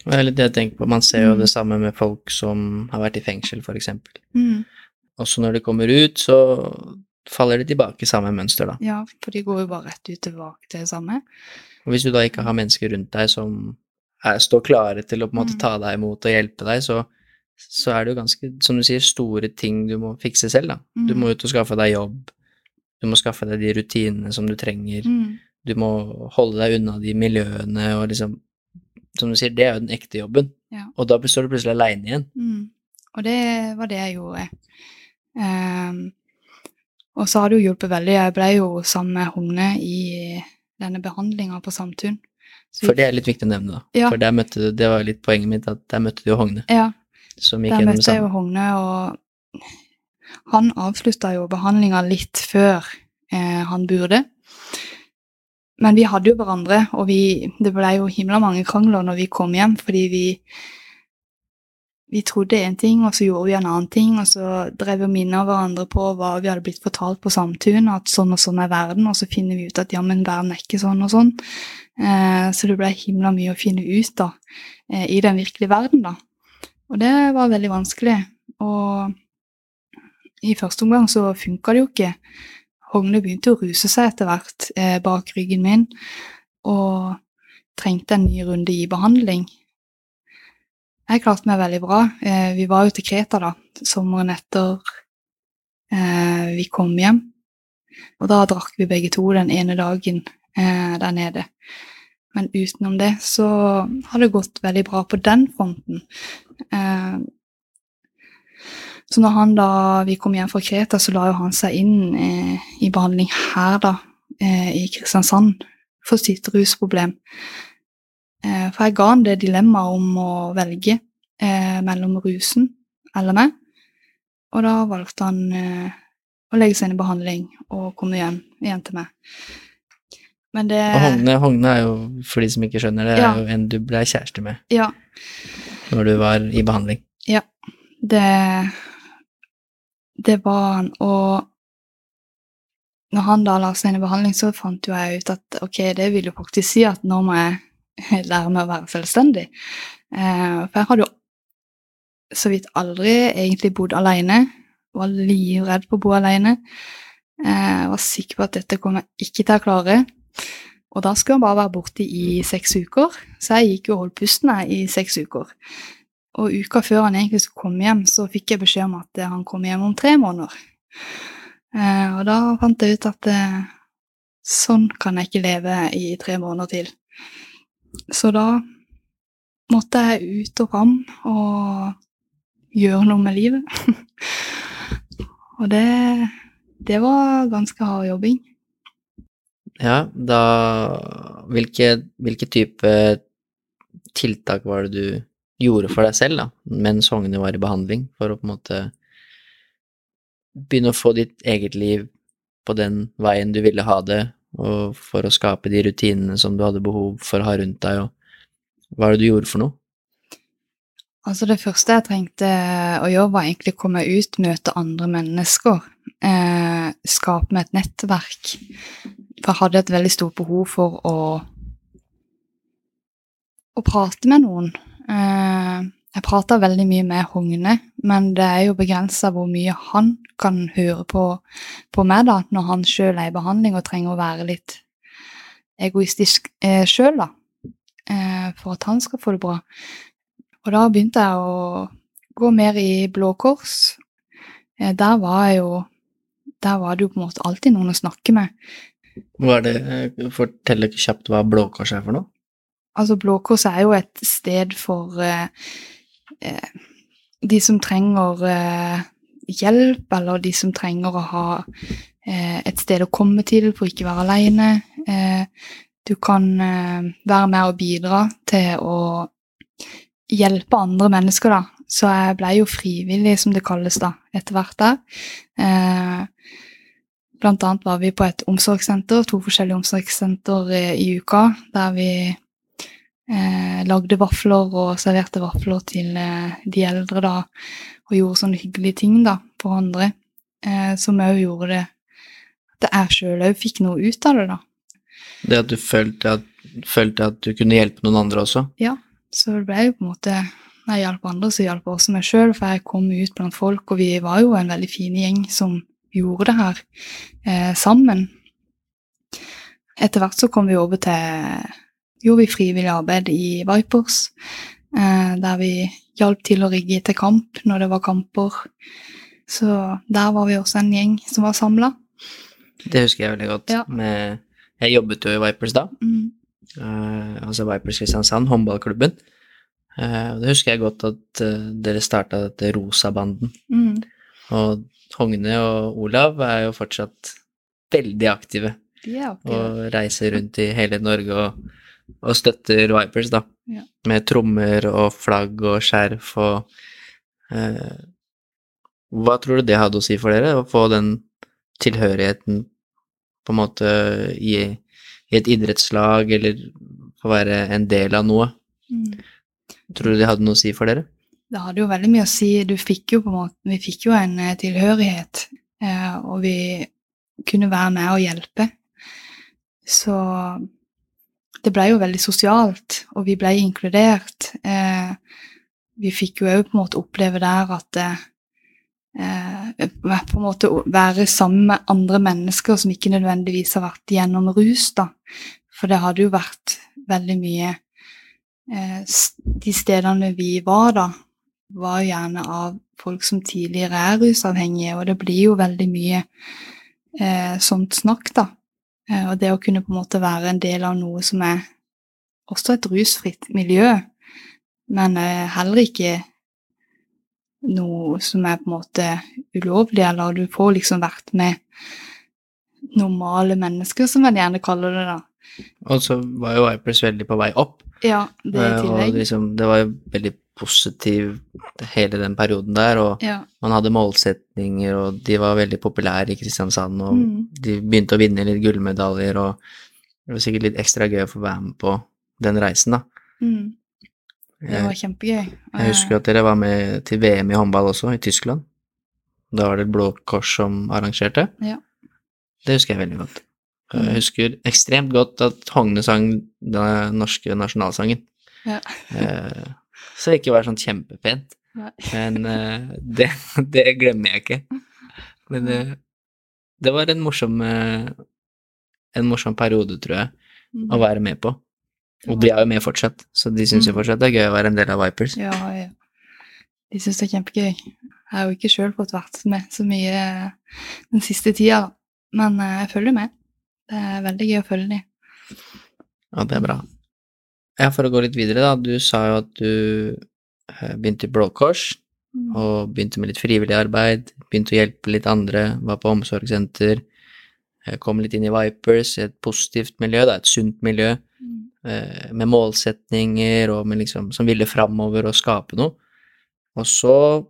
Det er litt det jeg tenker på, man ser jo Mm. det samme med folk som har vært i fengsel, eksempel. Mm. Også når de kommer ut, så faller de tilbake i samme mønster, da. Ja, for de går jo bare rett ut tilbake til det samme. Og hvis du da ikke har mennesker rundt deg som er, står klare til å på en måte Mm. ta deg imot og hjelpe deg, så, så er det jo ganske, som du sier, store ting du må fikse selv, da. Du Mm. må ut og skaffe deg jobb, du må skaffe deg de rutinene som du trenger, Mm. du må holde deg unna de miljøene og liksom Som du sier, det er jo den ekte jobben, Ja. og da står du plutselig aleine igjen. Mm. Og det var det jeg gjorde. Um, og så har det jo hjulpet veldig. Jeg ble jo sammen med Hogne i denne behandlinga på Samtun. For det er litt viktig å nevne, da. Ja. For der møtte det var litt poenget mitt, at der møtte du jo Hogne, Ja, der møtte jeg jo. Hogne, og han avslutta jo behandlinga litt før eh, han burde. Men vi hadde jo hverandre, og vi, det ble jo himla mange krangler når vi kom hjem, fordi vi vi trodde én ting, og så gjorde vi en annen ting, og så drev vi og minna hverandre på hva vi hadde blitt fortalt på Samtun, at sånn og sånn er verden, og så finner vi ut at ja, verden er ikke sånn og sånn. Eh, så det ble himla mye å finne ut da, eh, i den virkelige verden, da. Og det var veldig vanskelig. Og i første omgang så funka det jo ikke. Hogne begynte å ruse seg etter hvert eh, bak ryggen min, og trengte en ny runde i behandling. Jeg klarte meg veldig bra. Eh, vi var jo til Kreta da, sommeren etter eh, vi kom hjem. Og da drakk vi begge to den ene dagen eh, der nede. Men utenom det så har det gått veldig bra på den fronten. Så når han da, vi kom hjem fra Kreta, så la jo han seg inn eh, i behandling her, da, eh, i Kristiansand, for sitt rusproblem. Eh, for jeg ga han det dilemmaet om å velge eh, mellom rusen eller meg. Og da valgte han eh, å legge seg inn i behandling og komme hjem igjen til meg. Men det Og Hogne, Hogne er jo, for de som ikke skjønner det, Ja. er jo en du ble kjæreste med Ja. når du var i behandling. Det Det var han. Og når han da la seg inn i behandling, så fant jo jeg ut at ok, det vil jo faktisk si at nå må jeg lære meg å være selvstendig. Eh, for jeg hadde jo så vidt aldri egentlig bodd alene. Var livredd for å bo alene. Eh, jeg var sikker på at dette kom jeg ikke til å klare. Og da skulle han bare være borte i seks uker, så jeg gikk jo og holdt pusten i seks uker. Og uka før han egentlig skulle komme hjem, så fikk jeg beskjed om at han kom hjem om tre måneder. Eh, og da fant jeg ut at eh, sånn kan jeg ikke leve i tre måneder til. Så da måtte jeg ut og fram og gjøre noe med livet. og det, det var ganske hard jobbing. Ja, da Hvilke, hvilke type tiltak var det du gjorde for deg selv da, mens ungene var i behandling, for å på en måte begynne å få ditt eget liv på den veien du ville ha det, og for å skape de rutinene som du hadde behov for å ha rundt deg, og hva er det du gjorde for noe? Altså Det første jeg trengte å gjøre, var egentlig å komme ut, møte andre mennesker. Eh, skape meg et nettverk. For jeg hadde et veldig stort behov for å, å prate med noen. Eh, jeg prater veldig mye med Hogne, men det er jo begrensa hvor mye han kan høre på, på meg da, når han sjøl er i behandling og trenger å være litt egoistisk eh, sjøl, da. Eh, for at han skal få det bra. Og da begynte jeg å gå mer i Blå Kors. Eh, der var jeg jo Der var det jo på en måte alltid noen å snakke med. Hva er det, eh, Fortell kjapt hva Blå Kors er for noe? Altså, Blå Kors er jo et sted for eh, Eh, de som trenger eh, hjelp, eller de som trenger å ha eh, et sted å komme til for ikke å være aleine. du kan være med og bidra til å hjelpe andre mennesker, da. Så jeg ble jo frivillig, som det kalles da, etter hvert der. Blant annet var vi på et omsorgssenter, to forskjellige omsorgssenter i uka, der vi eh, lagde vafler og serverte vafler til eh, de eldre da, og gjorde sånne hyggelige ting da, for andre, eh, som òg gjorde det at jeg sjøl òg fikk noe ut av det, da. Det at du følte at, følte at, du kunne hjelpe noen andre også? Ja, så det ble jo på en måte Når jeg hjalp andre, så hjalp også meg sjøl, for jeg kom ut blant folk, og vi var jo en veldig fin gjeng som gjorde det her eh, sammen. Etter hvert så kom vi over til gjorde vi frivillig arbeid i Vipers, eh, der vi hjalp til å rigge til kamp når det var kamper. Så der var vi også en gjeng som var samla. Det husker jeg veldig godt. Ja. Med, jeg jobbet jo i Vipers da. Mm. Uh, altså Vipers Kristiansand, håndballklubben. Uh, det husker jeg godt at uh, dere starta dette Rosa-banden. Mm. Og Hogne og Olav er jo fortsatt veldig aktive. Aktive. Og reiser rundt i hele Norge og og støtter Vipers, da. Ja. Med trommer og flagg og skjerf og eh, Hva tror du det hadde å si for dere, å få den tilhørigheten på en måte i, i et idrettslag, eller få være en del av noe? Mm. Tror du det hadde noe å si for dere? Det hadde jo veldig mye å si. Du fikk jo på en måte, vi fikk jo en eh, tilhørighet, eh, og vi kunne være med og hjelpe. Så det ble jo veldig sosialt, og vi ble inkludert. Eh, vi fikk jo òg på en måte oppleve der at eh, på en måte Være sammen med andre mennesker som ikke nødvendigvis har vært gjennom rus, da. For det hadde jo vært veldig mye eh, De stedene vi var, da, var gjerne av folk som tidligere er rusavhengige, og det blir jo veldig mye eh, sånt snakk, da. Eh, og det å kunne på en måte være en del av noe som er også et rusfritt miljø, men eh, heller ikke noe som er på en måte ulovlig, eller du får liksom vært med normale mennesker, som man gjerne kaller det, da. Og så var jo Vipers veldig på vei opp. Ja, det i eh, tillegg. Og liksom, det var jo veldig positiv hele den perioden der, og ja. man hadde målsetninger, og de var veldig populære i Kristiansand, og mm. de begynte å vinne litt gullmedaljer, og det var sikkert litt ekstra gøy å få være med på den reisen, da. Mm. Det var kjempegøy. Jeg husker at dere var med til VM i håndball også, i Tyskland. Da var det Blå Kors som arrangerte. Ja. Det husker jeg veldig godt. Mm. Jeg husker ekstremt godt at Hogne sang den norske nasjonalsangen. Ja. Eh, Så ikke var sånn kjempepent, Nei. men uh, det, det glemmer jeg ikke. Men det, det var en morsom uh, en morsom periode, tror jeg, Mm. å være med på. Og de er jo med fortsatt, så de syns jo Mm. fortsatt det er gøy å være en del av Vipers. Ja, ja. De syns det er kjempegøy. Jeg har jo ikke sjøl fått vært med så mye den siste tida, men jeg følger med. Det er veldig gøy å følge dem. Ja, det er bra. Ja, for å gå litt videre, da. Du sa jo at du eh, begynte i Blå Kors, og begynte med litt frivillig arbeid, begynte å hjelpe litt andre, var på omsorgssenter, eh, kom litt inn i Vipers, et positivt miljø, da, et sunt miljø, Mm. eh, med målsetninger og med liksom, som ville framover og skape noe. Og så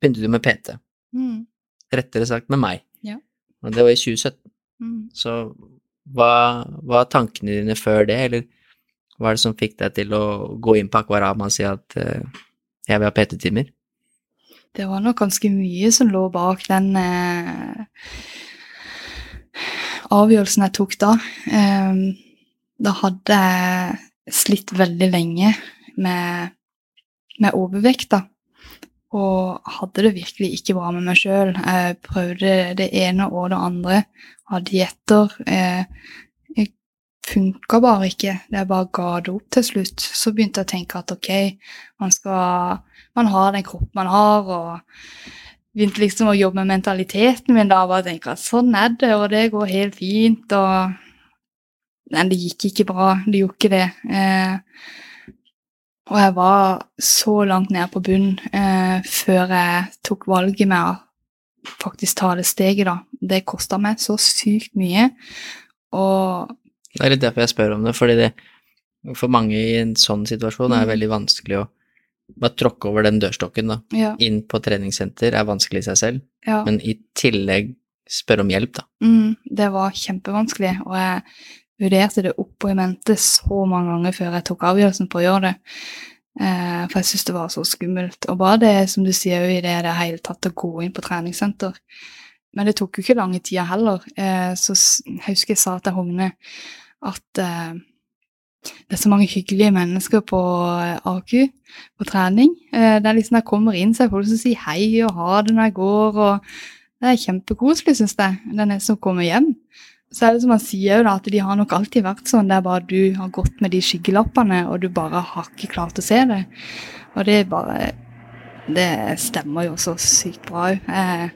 begynte du med PT, Mm. rettere sagt med meg. Ja. Og det var i 2017. Mm. Så hva var tankene dine før det, eller hva er det som fikk deg til å gå inn på Akvarama og si at uh, jeg vil ha PT-timer? Det var nok ganske mye som lå bak den uh, avgjørelsen jeg tok da. Um, da hadde jeg slitt veldig lenge med, med overvekt, da. Og hadde det virkelig ikke bra med meg sjøl. Jeg prøvde det ene og det andre av dietter. Eh, funka bare ikke. Jeg bare ga det opp til slutt. Så begynte jeg å tenke at ok, man skal man har den kroppen man har, og begynte liksom å jobbe med mentaliteten min da, bare tenke at sånn er det, og det går helt fint, og Nei, det gikk ikke bra, det gjorde ikke det. Eh, og jeg var så langt nede på bunn eh, før jeg tok valget med å faktisk ta det steget, da. Det kosta meg så sykt mye, og Det er litt derfor jeg spør om det, fordi det for mange i en sånn situasjon er det Mm. veldig vanskelig å bare tråkke over den dørstokken, da. ja. Inn på treningssenter er vanskelig i seg selv, ja. men i tillegg spørre om hjelp, da. Mm, det var kjempevanskelig, og jeg vurderte det opp og i mente så mange ganger før jeg tok avgjørelsen på å gjøre det. Eh, for jeg syntes det var så skummelt. Og bare det, som du sier, i det, det hele tatt å gå inn på treningssenter. Men det tok jo ikke lange tida heller. Eh, så jeg husker jeg sa til Hogne at eh, det er så mange hyggelige mennesker på eh, AQ, på trening. Eh, det er liksom jeg kommer inn, så er folk som sier hei og ha det når jeg går. og det er kjempekoselig, syns jeg. Det er nesten å komme hjem. Så er det som han sier jo da, at de har nok alltid vært sånn. Det er bare du har gått med de skyggelappene, og du bare har ikke klart å se det. Og det er bare Det stemmer jo så sykt bra òg. Eh,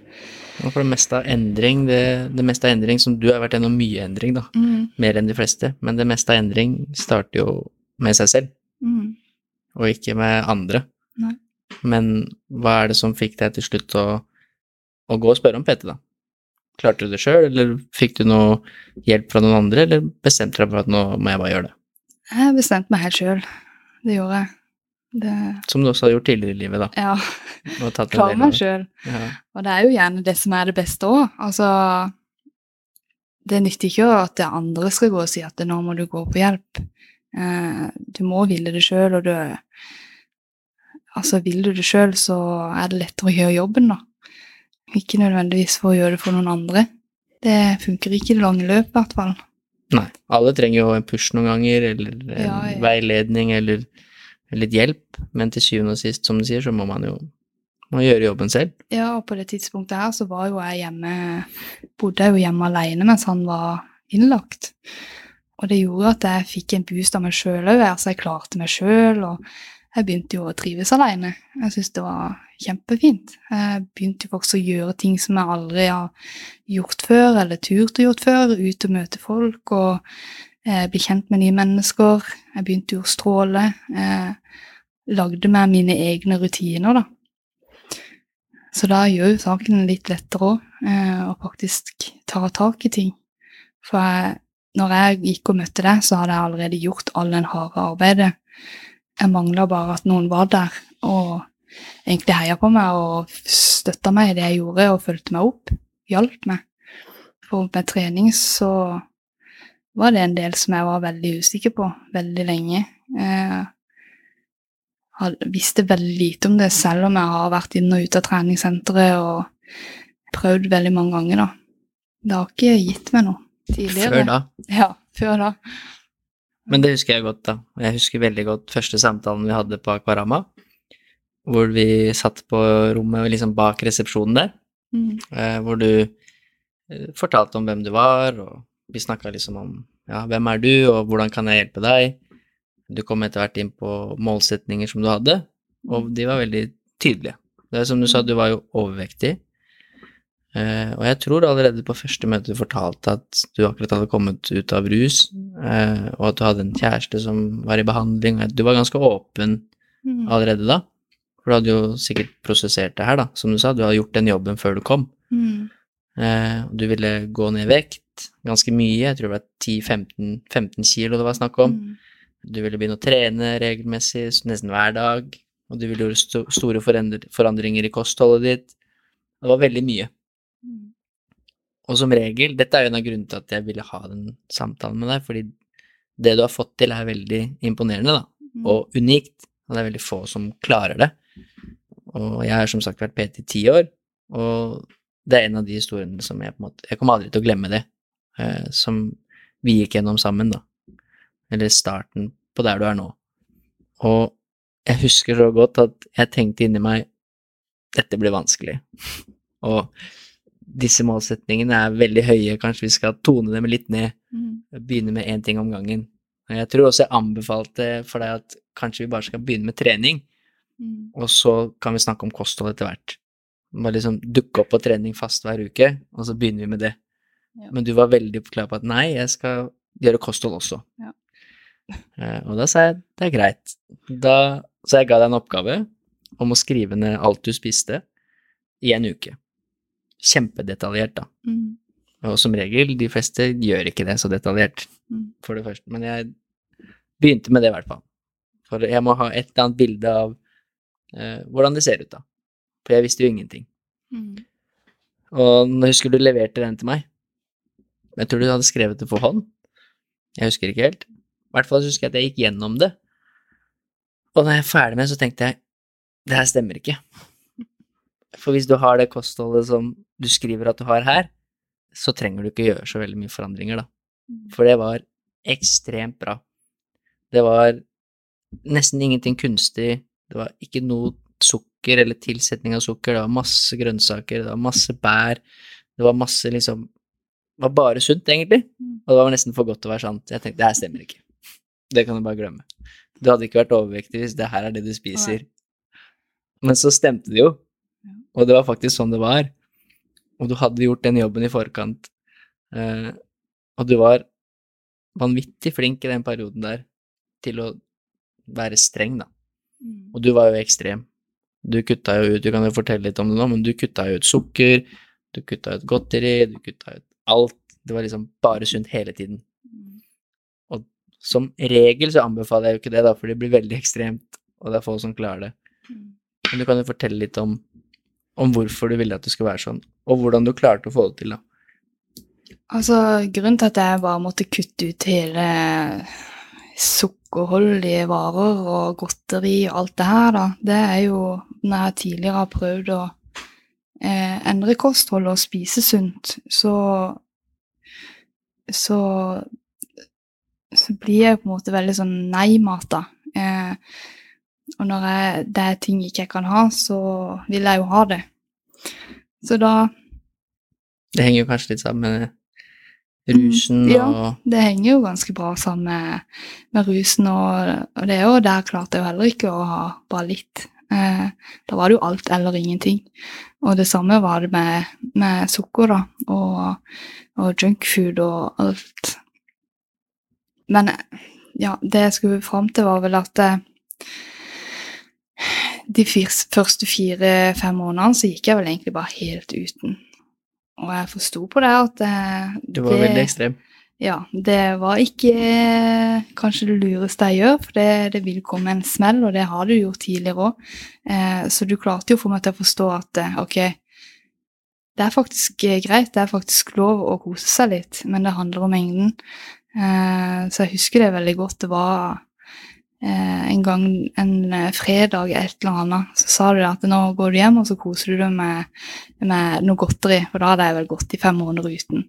for det meste av endring, det, det meste av endring som du har vært gjennom mye endring, da. mm, Mer enn de fleste, men det meste av endring starter jo med seg selv, mm. og ikke med andre. Nei. Men hva er det som fikk deg til slutt å, å gå og spørre om PT, da? Klarte du det sjøl, eller fikk du noe hjelp fra noen andre, eller bestemte du deg for at nå må jeg bare gjøre det? Jeg bestemte meg helt sjøl. Det gjorde jeg. Det, Som du også har gjort tidligere i livet, da. ja, av meg det. sjøl. Ja. Og det er jo gjerne det som er det beste òg. Altså Det nytter ikke at det andre skal gå og si at nå må du gå på hjelp. Eh, du må ville det sjøl, og du Altså, vil du det sjøl, så er det lettere å gjøre jobben, da. Ikke nødvendigvis for å gjøre det for noen andre. Det funker ikke i det lange løp, i hvert fall. Nei. Alle trenger jo en push noen ganger, eller en Ja, ja. veiledning, eller litt hjelp, men til syvende og sist, som du sier, så må man jo må gjøre jobben selv. Ja, og på det tidspunktet her så var jo jeg hjemme Bodde jeg jo hjemme alene mens han var innlagt. Og det gjorde at jeg fikk en boost av meg sjøl òg. Altså, jeg klarte meg sjøl, og jeg begynte jo å trives alene. Jeg syntes det var kjempefint. Jeg begynte jo også å gjøre ting som jeg aldri har gjort før, eller turt å gjort før. Ut og møte folk og eh, bli kjent med nye mennesker. Jeg begynte jo å stråle. Eh, lagde meg mine egne rutiner, da. Så da gjør jo saken litt lettere òg, eh, å faktisk ta tak i ting. For jeg, når jeg gikk og møtte deg, så hadde jeg allerede gjort all den harde arbeidet. Jeg mangla bare at noen var der og egentlig heia på meg og støtta meg i det jeg gjorde, og fulgte meg opp. Hjalp meg. For med trening så var det en del som jeg var veldig usikker på veldig lenge. Jeg visste veldig lite om det, selv om jeg har vært inn og ut av treningssenteret og prøvd veldig mange ganger, da. Det har ikke gitt meg noe tidligere. Før da. Ja, før da. Men det husker jeg godt, da. Jeg husker veldig godt første samtalen vi hadde på Akvarama, hvor vi satt på rommet liksom bak resepsjonen der, Mm. eh, hvor du eh, fortalte om hvem du var, og vi snakka liksom om ja, hvem er du, og hvordan kan jeg hjelpe deg. Du kom etter hvert inn på målsetninger som du hadde, og de var veldig tydelige. Det er som du sa, du var jo overvektig. Eh, og jeg tror allerede på første møte du fortalte at du akkurat hadde kommet ut av rus, eh, og at du hadde en kjæreste som var i behandling. og at Du var ganske åpen Mm. allerede da. For du hadde jo sikkert prosessert det her, da. Som du sa, du hadde gjort den jobben før du kom. Mm. Eh, du ville gå ned i vekt ganske mye, jeg tror det var 10-15 15 kilo det var snakk om. Mm. Du ville begynne å trene regelmessig, nesten hver dag. Og du ville gjøre sto store forandringer i kostholdet ditt. Det var veldig mye. Mm. Og som regel, dette er jo en av grunnene til at jeg ville ha den samtalen med deg, fordi det du har fått til er veldig imponerende, da, Mm. og unikt, og det er veldig få som klarer det. Og jeg har som sagt vært PT i ti år, og det er en av de historiene som jeg på en måte Jeg kommer aldri til å glemme det, eh, som vi gikk gjennom sammen, da. Eller starten på der du er nå. Og jeg husker så godt at jeg tenkte inni meg dette blir vanskelig. Og disse målsetningene er veldig høye, kanskje vi skal tone dem litt ned. Mm. Begynne med én ting om gangen. Og Jeg tror også jeg anbefalte for deg at kanskje vi bare skal begynne med trening, Mm. og så kan vi snakke om kosthold etter hvert. Bare liksom dukke opp på trening fast hver uke, og så begynner vi med det. Ja. Men du var veldig klar på at nei, jeg skal gjøre kosthold også. Ja. Eh, og da sa jeg det er greit. Da, så jeg ga deg en oppgave om å skrive ned alt du spiste i en uke. Kjempedetaljert, da. Mm. Og som regel, de fleste gjør ikke det så detaljert, Mm. for det første. Men jeg begynte med det, i hvert fall. For jeg må ha et eller annet bilde av eh, hvordan det ser ut, da. For jeg visste jo ingenting. Mm. Og nå husker du leverte den til meg. Jeg tror du hadde skrevet det for hånd. Jeg husker ikke helt. I hvert fall husker jeg at jeg gikk gjennom det. Og når jeg er ferdig med det, så tenkte jeg det her stemmer ikke. For hvis du har det kostholdet som du skriver at du har her, så trenger du ikke gjøre så veldig mye forandringer, da. Mm. For det var ekstremt bra. Det var nesten ingenting kunstig. Det var ikke noe sukker eller tilsetning av sukker. Det var masse grønnsaker, det var masse bær. Det var masse liksom Det var bare sunt, egentlig. Mm. Og det var nesten for godt til å være sant. Jeg tenkte det her stemmer ikke. Det kan du bare glemme. Du hadde ikke vært overvektig hvis det her er det du spiser. Men så stemte det jo. Og det var faktisk sånn det var. Og du hadde gjort den jobben i forkant. Eh, og du var vanvittig flink i den perioden der til å være streng, da. Mm. Og du var jo ekstrem. Du kutta jo ut, du kan jo fortelle litt om det nå, men du kutta jo ut sukker, du kutta ut godteri, du kutta ut alt. Det var liksom bare sunt hele tiden. Og Som regel så anbefaler jeg jo ikke det, da, for det blir veldig ekstremt, og det er få som klarer det. Mm. Men du kan jo fortelle litt om, om hvorfor du ville at det skulle være sånn, og hvordan du klarte å få det til, da. Altså, grunnen til at jeg bare måtte kutte ut hele sukkerholdige varer og godteri og alt det her, da, det er jo når jeg tidligere har prøvd å eh, endre kostholdet og spise sunt, så så så blir jeg på en måte veldig sånn nei-mata. Eh, og når jeg, det er ting ikke jeg kan ha, så vil jeg jo ha det. Så da Det henger jo kanskje litt sammen med rusen Mm, ja. og Det henger jo ganske bra sammen med, med rusen, og, og det jo der klarte jeg jo heller ikke å ha bare litt. Eh, da var det jo alt eller ingenting. Og det samme var det med, med sukker, da, og, og junkfood og alt. Men ja, det jeg skulle fram til, var vel at eh, de første fire-fem månedene så gikk jeg vel egentlig bare helt uten. Og jeg forsto på det at det, Du var det, veldig ekstrem. ja, det var ikke eh, kanskje det lureste jeg gjør, for det, det vil komme en smell, og det har du gjort tidligere òg. Eh, så du klarte jo å få meg til å forstå at eh, ok, det er faktisk eh, greit, det er faktisk lov å kose seg litt, men det handler om mengden. Eh, så jeg husker det veldig godt. Det var eh, en gang en eh, fredag et eller annet, så sa du at nå går du hjem og så koser du deg med, med noe godteri, for da hadde jeg vel gått i fem måneder uten.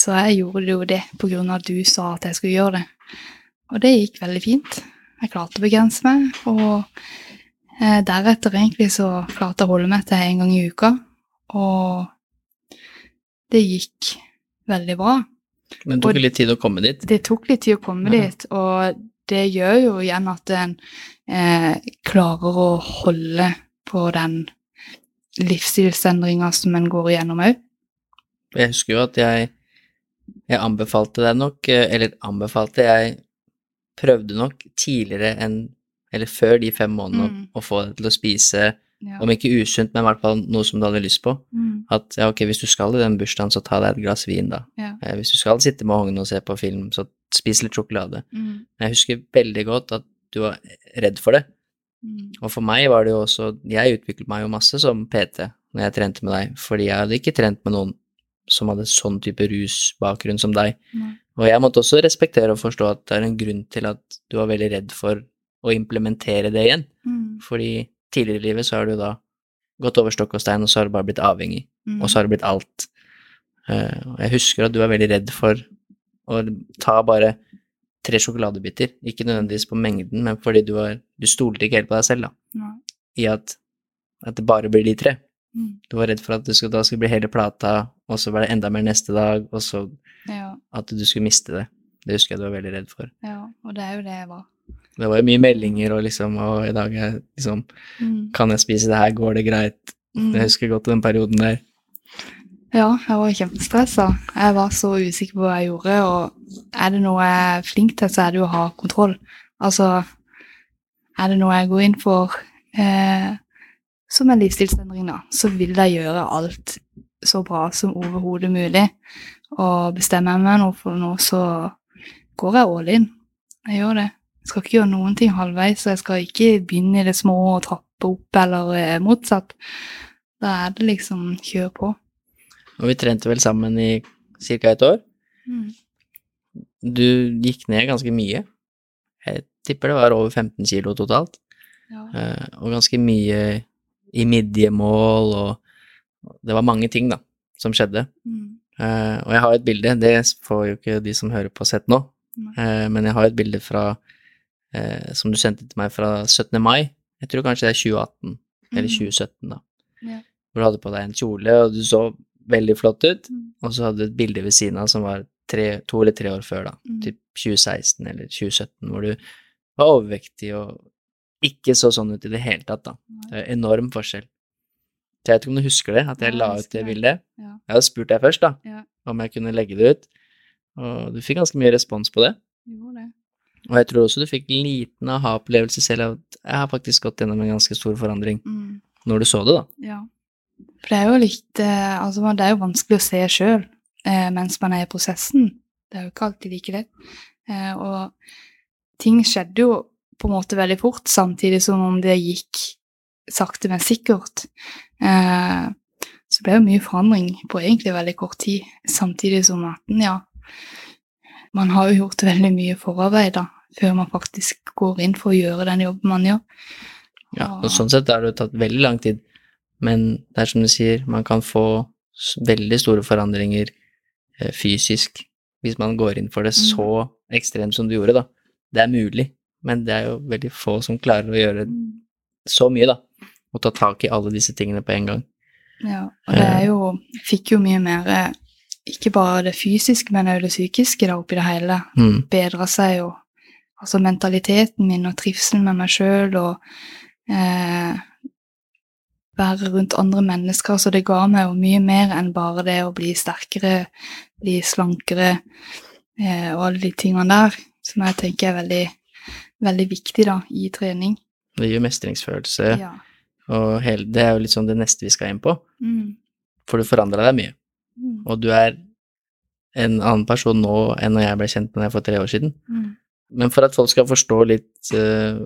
Så jeg gjorde jo det på grunn av at du sa at jeg skulle gjøre det. Og det gikk veldig fint. Jeg klarte å begrense meg, og eh, deretter egentlig så klarte jeg å holde meg til en gang i uka. Og det gikk veldig bra. Men det tok Og- litt tid å komme dit. Det tok litt tid å komme Ja. dit, og det gjør jo igjen at en eh, klarer å holde på den livsstilsendringa som en går igjennom òg. Jeg husker jo at jeg, jeg anbefalte deg nok, eh, eller anbefalte, jeg prøvde nok tidligere enn, eller før de fem månedene, Mm. å få deg til å spise, Ja. om ikke usunt, men i hvert fall noe som du hadde lyst på. Mm. At ja, ok, hvis du skal i den bursdagen, så ta deg et glass vin, da. Ja. Eh, Hvis du skal sitte med ungene og se på film, så spis litt sjokolade. Mm. Men jeg husker veldig godt at du var redd for det. Mm. Og for meg var det jo også Jeg utviklet meg jo masse som PT når jeg trente med deg, fordi jeg hadde ikke trent med noen som hadde sånn type rusbakgrunn som deg. Mm. Og jeg måtte også respektere og forstå at det er en grunn til at du var veldig redd for å implementere det igjen. Mm. Fordi tidligere i livet så har du da gått over stokk og stein, og så har du bare blitt avhengig. Mm. Og så har det blitt alt. Eh, og jeg husker at du var veldig redd for å ta bare tre sjokoladebiter. Ikke nødvendigvis på mengden, men fordi du, var, du stolte ikke helt på deg selv, da. Nei. I at, at det bare blir de tre. Mm. Du var redd for at det skulle, da skulle bli hele plata, og så var det enda mer neste dag, og så Ja, at du skulle miste det. Det husker jeg du var veldig redd for. ja, og det er jo det jeg var. Det var jo mye meldinger og liksom, og i dag er liksom Mm. Kan jeg spise det her, går det greit? Mm. Jeg husker godt den perioden der. Ja, jeg var kjempestressa. Jeg var så usikker på hva jeg gjorde, og er det noe jeg er flink til, så er det jo å ha kontroll. Altså, er det noe jeg går inn for eh, som en livsstilsendring, da, så vil jeg gjøre alt så bra som overhodet mulig. Og bestemmer jeg meg nå for noe, så går jeg all in. Jeg gjør det. Jeg skal ikke gjøre noen ting halvveis, og jeg skal ikke begynne i det små og trappe opp, eller eh, motsatt. Da er det liksom kjør på. Og vi trente vel sammen i ca. et år. Mm. Du gikk ned ganske mye. Jeg tipper det var over 15 kilo totalt. Ja. Uh, og ganske mye i midjemål, og det var mange ting, da, som skjedde. Mm. Uh, og jeg har et bilde, det får jo ikke de som hører på sett nå, eh, men jeg har et bilde fra som du sendte til meg fra 17. mai. Jeg tror kanskje det er 2018, eller Mm. 2017, da. Ja. Hvor du hadde på deg en kjole, og du så veldig flott ut. Mm. Og så hadde du et bilde ved siden av som var tre, to eller tre år før, da. Mm. Typ 2016 eller 2017, hvor du var overvektig og ikke så sånn ut i det hele tatt, da. Det er enorm forskjell. Så jeg vet ikke om du husker det, at jeg Ja, la ut det det. bildet. Ja. Jeg hadde spurt deg først, da, Ja. om jeg kunne legge det ut. Og du fikk ganske mye respons på det. Jo, det. Og jeg tror også du fikk en liten aha-opplevelse selv av at jeg har faktisk gått gjennom en ganske stor forandring Mm. når du så det, da. Ja. For det er jo litt eh, Altså, det er jo vanskelig å se sjøl eh, mens man er i prosessen. Det er jo ikke alltid like lett. Eh, og ting skjedde jo på en måte veldig fort, samtidig som om det gikk sakte, men sikkert. Så ble det jo mye forandring på egentlig veldig kort tid, samtidig som at ja, man har jo gjort veldig mye forarbeid da, før man faktisk går inn for å gjøre den jobben man gjør. Ja, og sånn sett har det tatt veldig lang tid, men det er som du sier, man kan få veldig store forandringer eh, fysisk hvis man går inn for det Mm. så ekstremt som du gjorde, da. Det er mulig, men det er jo veldig få som klarer å gjøre Mm. så mye, da. Og ta tak i alle disse tingene på en gang. Ja, og det er jo Fikk jo mye mer eh, Ikke bare det fysiske, men også det psykiske da oppi det hele. Mm. Bedra seg jo. Altså mentaliteten min og trivselen med meg sjøl og eh, være rundt andre mennesker. Så det ga meg jo mye mer enn bare det å bli sterkere, bli slankere eh, og alle de tingene der. Som jeg tenker er veldig, veldig viktig da, i trening. Det gir mestringsfølelse, Ja. og hele, det er jo litt sånn det neste vi skal inn på. Mm. For du forandra deg mye, Mm. og du er en annen person nå enn når jeg ble kjent med deg for tre år siden. Mm. Men for at folk skal forstå litt uh,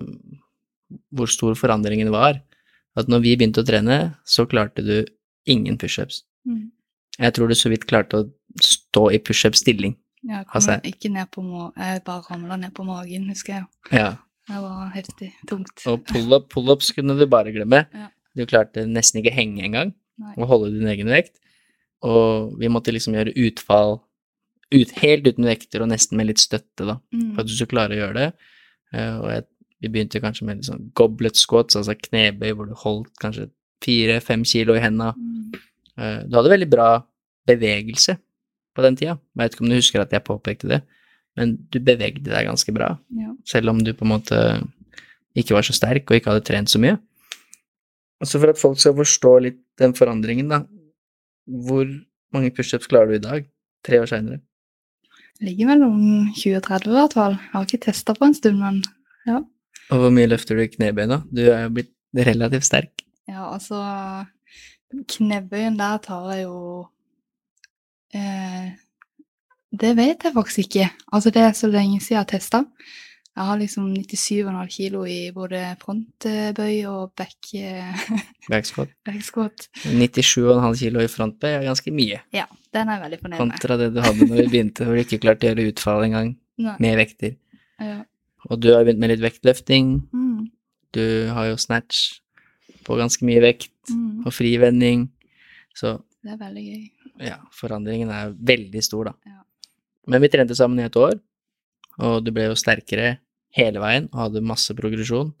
hvor stor forandringen var, at når vi begynte å trene, så klarte du ingen pushups. Mm. Jeg tror du så vidt klarte å stå i pushup-stilling. Ja, jeg Altså- ikke ned på må Jeg bare ramla ned på magen, husker jeg. Ja. Det var heftig. Tungt. Og pull-ups pull-ups kunne du bare glemme. Ja. Du klarte nesten ikke henge engang, og holde din egen vekt. Og vi måtte liksom gjøre utfall ut, helt uten vekter og nesten med litt støtte, da, Mm. for at du skulle klare å gjøre det. Eh, og jeg, vi begynte kanskje med litt sånn goblet squats, altså knebøy hvor du holdt kanskje fire-fem kilo i henda. Mm. Eh, Du hadde veldig bra bevegelse på den tida. Jeg vet ikke om du husker at jeg påpekte det, men du bevegde deg ganske bra, Ja. selv om du på en måte ikke var så sterk og ikke hadde trent så mye. Altså for at folk skal forstå litt den forandringen, da, hvor mange pushups klarer du i dag, tre år seinere? Ligger mellom 20 og 30 i hvert fall. Jeg har ikke testa på en stund, men Og hvor mye løfter du i knebøy nå? Du er jo blitt relativt sterk. ja, altså Knebøyen der tar jeg jo eh, Det vet jeg faktisk ikke. Altså, det er så lenge siden jeg har testa. Jeg har liksom 97,5 kilo i både frontbøy og back, eh, Backsquat. back 97,5 kilo i frontbøy er ganske mye, Ja, den er jeg veldig fornøyd med. kontra det du hadde når vi begynte, hvor du ikke klarte å gjøre utfall engang med vekter. ja. Og du har begynt med litt vektløfting, Mm, du har jo snatch på ganske mye vekt, mm, og frivending, så det er veldig gøy. ja, forandringen er veldig stor, da. Ja. Men vi trente sammen i et år, og du ble jo sterkere hele veien og hadde masse progresjon.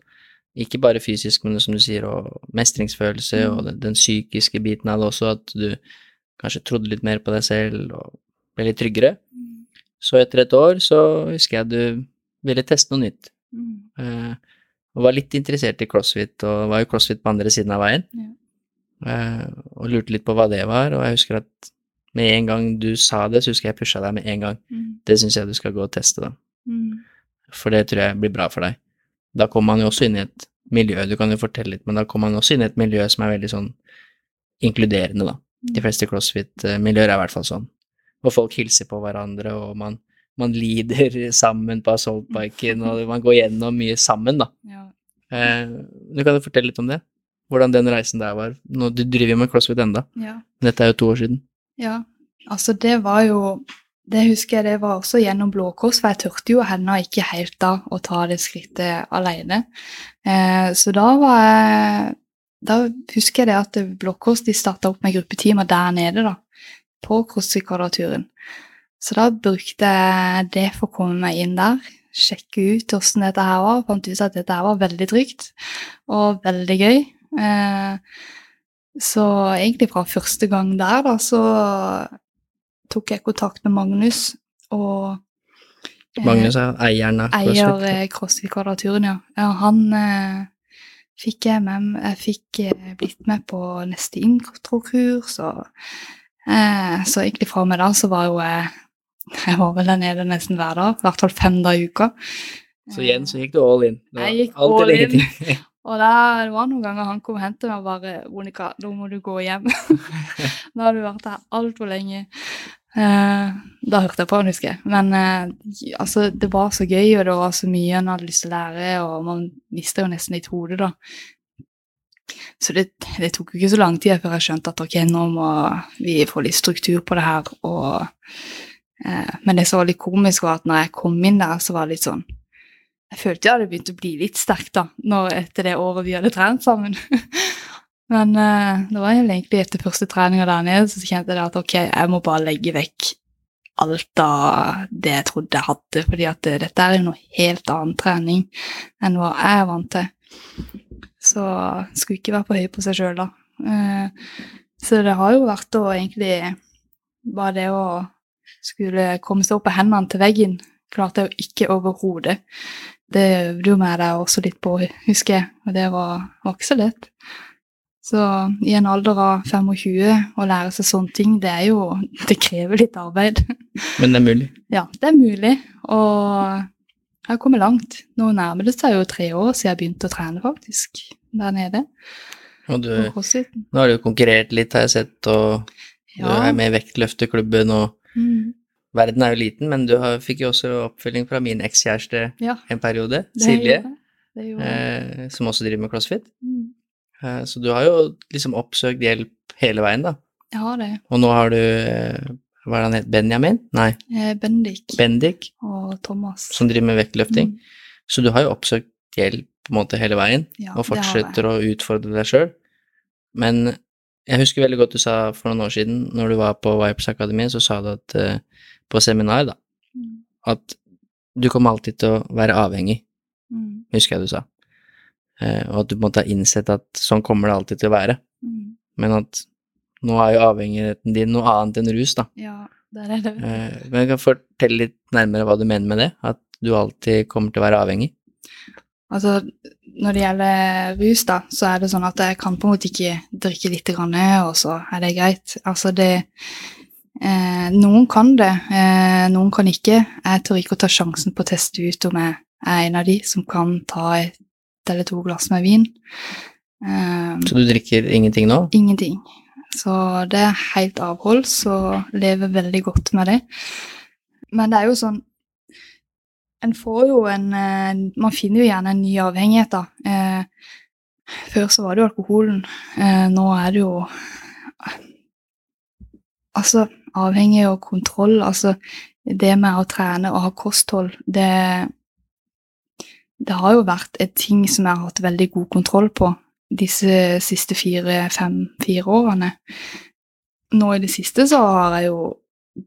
Ikke bare fysisk, men som du sier, og mestringsfølelse Mm. og den, den psykiske biten av det også, at du kanskje trodde litt mer på deg selv og ble litt tryggere. Mm, Så etter et år så husker jeg du ville teste noe nytt, mm, eh, og var litt interessert i crossfit, og var jo crossfit på andre siden av veien, ja. eh, og lurte litt på hva det var, og jeg husker at med en gang du sa det, så husker jeg pusha deg med en gang. Mm, Det syns jeg du skal gå og teste, da. mm, For det tror jeg blir bra for deg. Da kommer man jo også inn i et miljø, du kan jo fortelle litt, men da kommer man også inn i et miljø som er veldig sånn inkluderende, da. De mm. fleste crossfit-miljøer er i hvert fall sånn. Og folk hilser på hverandre, og man, man lider sammen på assaultbiken, og man går gjennom mye sammen, da. Ja. Eh, du kan fortelle litt om det. Hvordan den reisen der var. Nå, du driver jo med crossfit enda, ja. men dette er jo to år siden. Ja, altså det var jo Det husker jeg det var også gjennom Blå Kors, for jeg turte jo ennå ikke helt da å ta det skrittet alene. Eh, så da var jeg Da husker jeg det at Blå Kors de starta opp med gruppetimer der nede, da. På CrossFit-kvadraturen. Så da brukte jeg det for å komme meg inn der. Sjekke ut hvordan dette her var. Fant ut at dette her var veldig trygt og veldig gøy. Eh, så egentlig fra første gang der, da, så tok jeg kontakt med Magnus og eh, Magnus er eieren av CrossFit. Eier CrossFit-kvadraturen, ja. ja. Han eh, fikk jeg med Jeg fikk eh, blitt med på neste introkurs, og eh, Så egentlig fra med da så var jo jeg Jeg var vel der nede nesten hver dag, i hvert fall fem dager i uka. Så igjen så gikk du all in. Jeg gikk all in. Og der, det var noen ganger han kom og hentet meg og bare 'Monica, nå må du gå hjem'. nå har du vært her altfor lenge. Eh, da hørte jeg på han, husker jeg. Men eh, altså, det var så gøy, og det var så mye en hadde lyst til å lære, og man mister jo nesten litt hodet, da. Så det, det tok jo ikke så lang tid før jeg skjønte at ok, nå må vi få litt struktur på det her. Og, men det som var litt komisk, var at når jeg kom inn der, så var det litt sånn Jeg følte jeg hadde begynt å bli litt sterk da, når, etter det året vi hadde trent sammen. men eh, det var egentlig etter første treninga der nede, så kjente jeg at ok, jeg må bare legge vekk alt av det jeg trodde jeg hadde, fordi at eh, dette er jo noe helt annen trening enn hva jeg er vant til. Så skulle ikke være på høy på seg sjøl, da. Eh, så det har jo vært å egentlig bare det å skulle komme seg opp på hendene til veggen, klarte jeg jo ikke overhodet. Det øvde jo med deg også litt på, husker jeg, og det var, var ikke så lett. Så i en alder av 25 å lære seg sånne ting, det er jo Det krever litt arbeid. Men det er mulig. Ja, det er mulig, og jeg har kommet langt. Nå nærmer det seg jo tre år siden jeg begynte å trene, faktisk, der nede. Og du, nå har du konkurrert litt, har jeg sett, og du er med i vektløfteklubben, og Mm, verden er jo liten, men du har, fikk jo også oppfølging fra min ekskjæreste ja, en periode, det Silje, eh, som også driver med crossfit. Mm, Eh, så du har jo liksom oppsøkt hjelp hele veien, da. Jeg har det. Og nå har du eh, Hva er det han het? Benjamin? Nei, Eh, Bendik Bendik, og Thomas. som driver med vektløfting. Mm, Så du har jo oppsøkt hjelp på en måte hele veien, Ja, og fortsetter å utfordre deg sjøl. Men jeg husker veldig godt du sa for noen år siden, når du var på Vipers Akademi, så sa du at uh, på seminar, da, Mm. at du kommer alltid til å være avhengig, Mm. husker jeg du sa. Uh, og at du måtte ha innsett at sånn kommer det alltid til å være. Mm. Men at nå er jo avhengigheten din noe annet enn rus, da. Ja, der er det. Eh, men jeg kan fortelle litt nærmere hva du mener med det, at du alltid kommer til å være avhengig. Altså, når det gjelder rus, da, så er det sånn at jeg kan på en måte ikke drikke litt, grann, og så er det greit. Altså, det eh, Noen kan det, eh, noen kan ikke. Jeg tør ikke å ta sjansen på å teste ut om jeg er en av de som kan ta et eller to glass med vin. Eh, Så du drikker ingenting nå? Ingenting. Så det er helt avholds og lever veldig godt med det. Men det er jo sånn En får jo en eh, Man finner jo gjerne en ny avhengighet, da. Eh, før så var det jo alkoholen. Eh, nå er det jo Altså, avhengig og kontroll. Altså, det med å trene og ha kosthold, det Det har jo vært et ting som jeg har hatt veldig god kontroll på disse siste fire, fem, fire årene. Nå i det siste så har jeg jo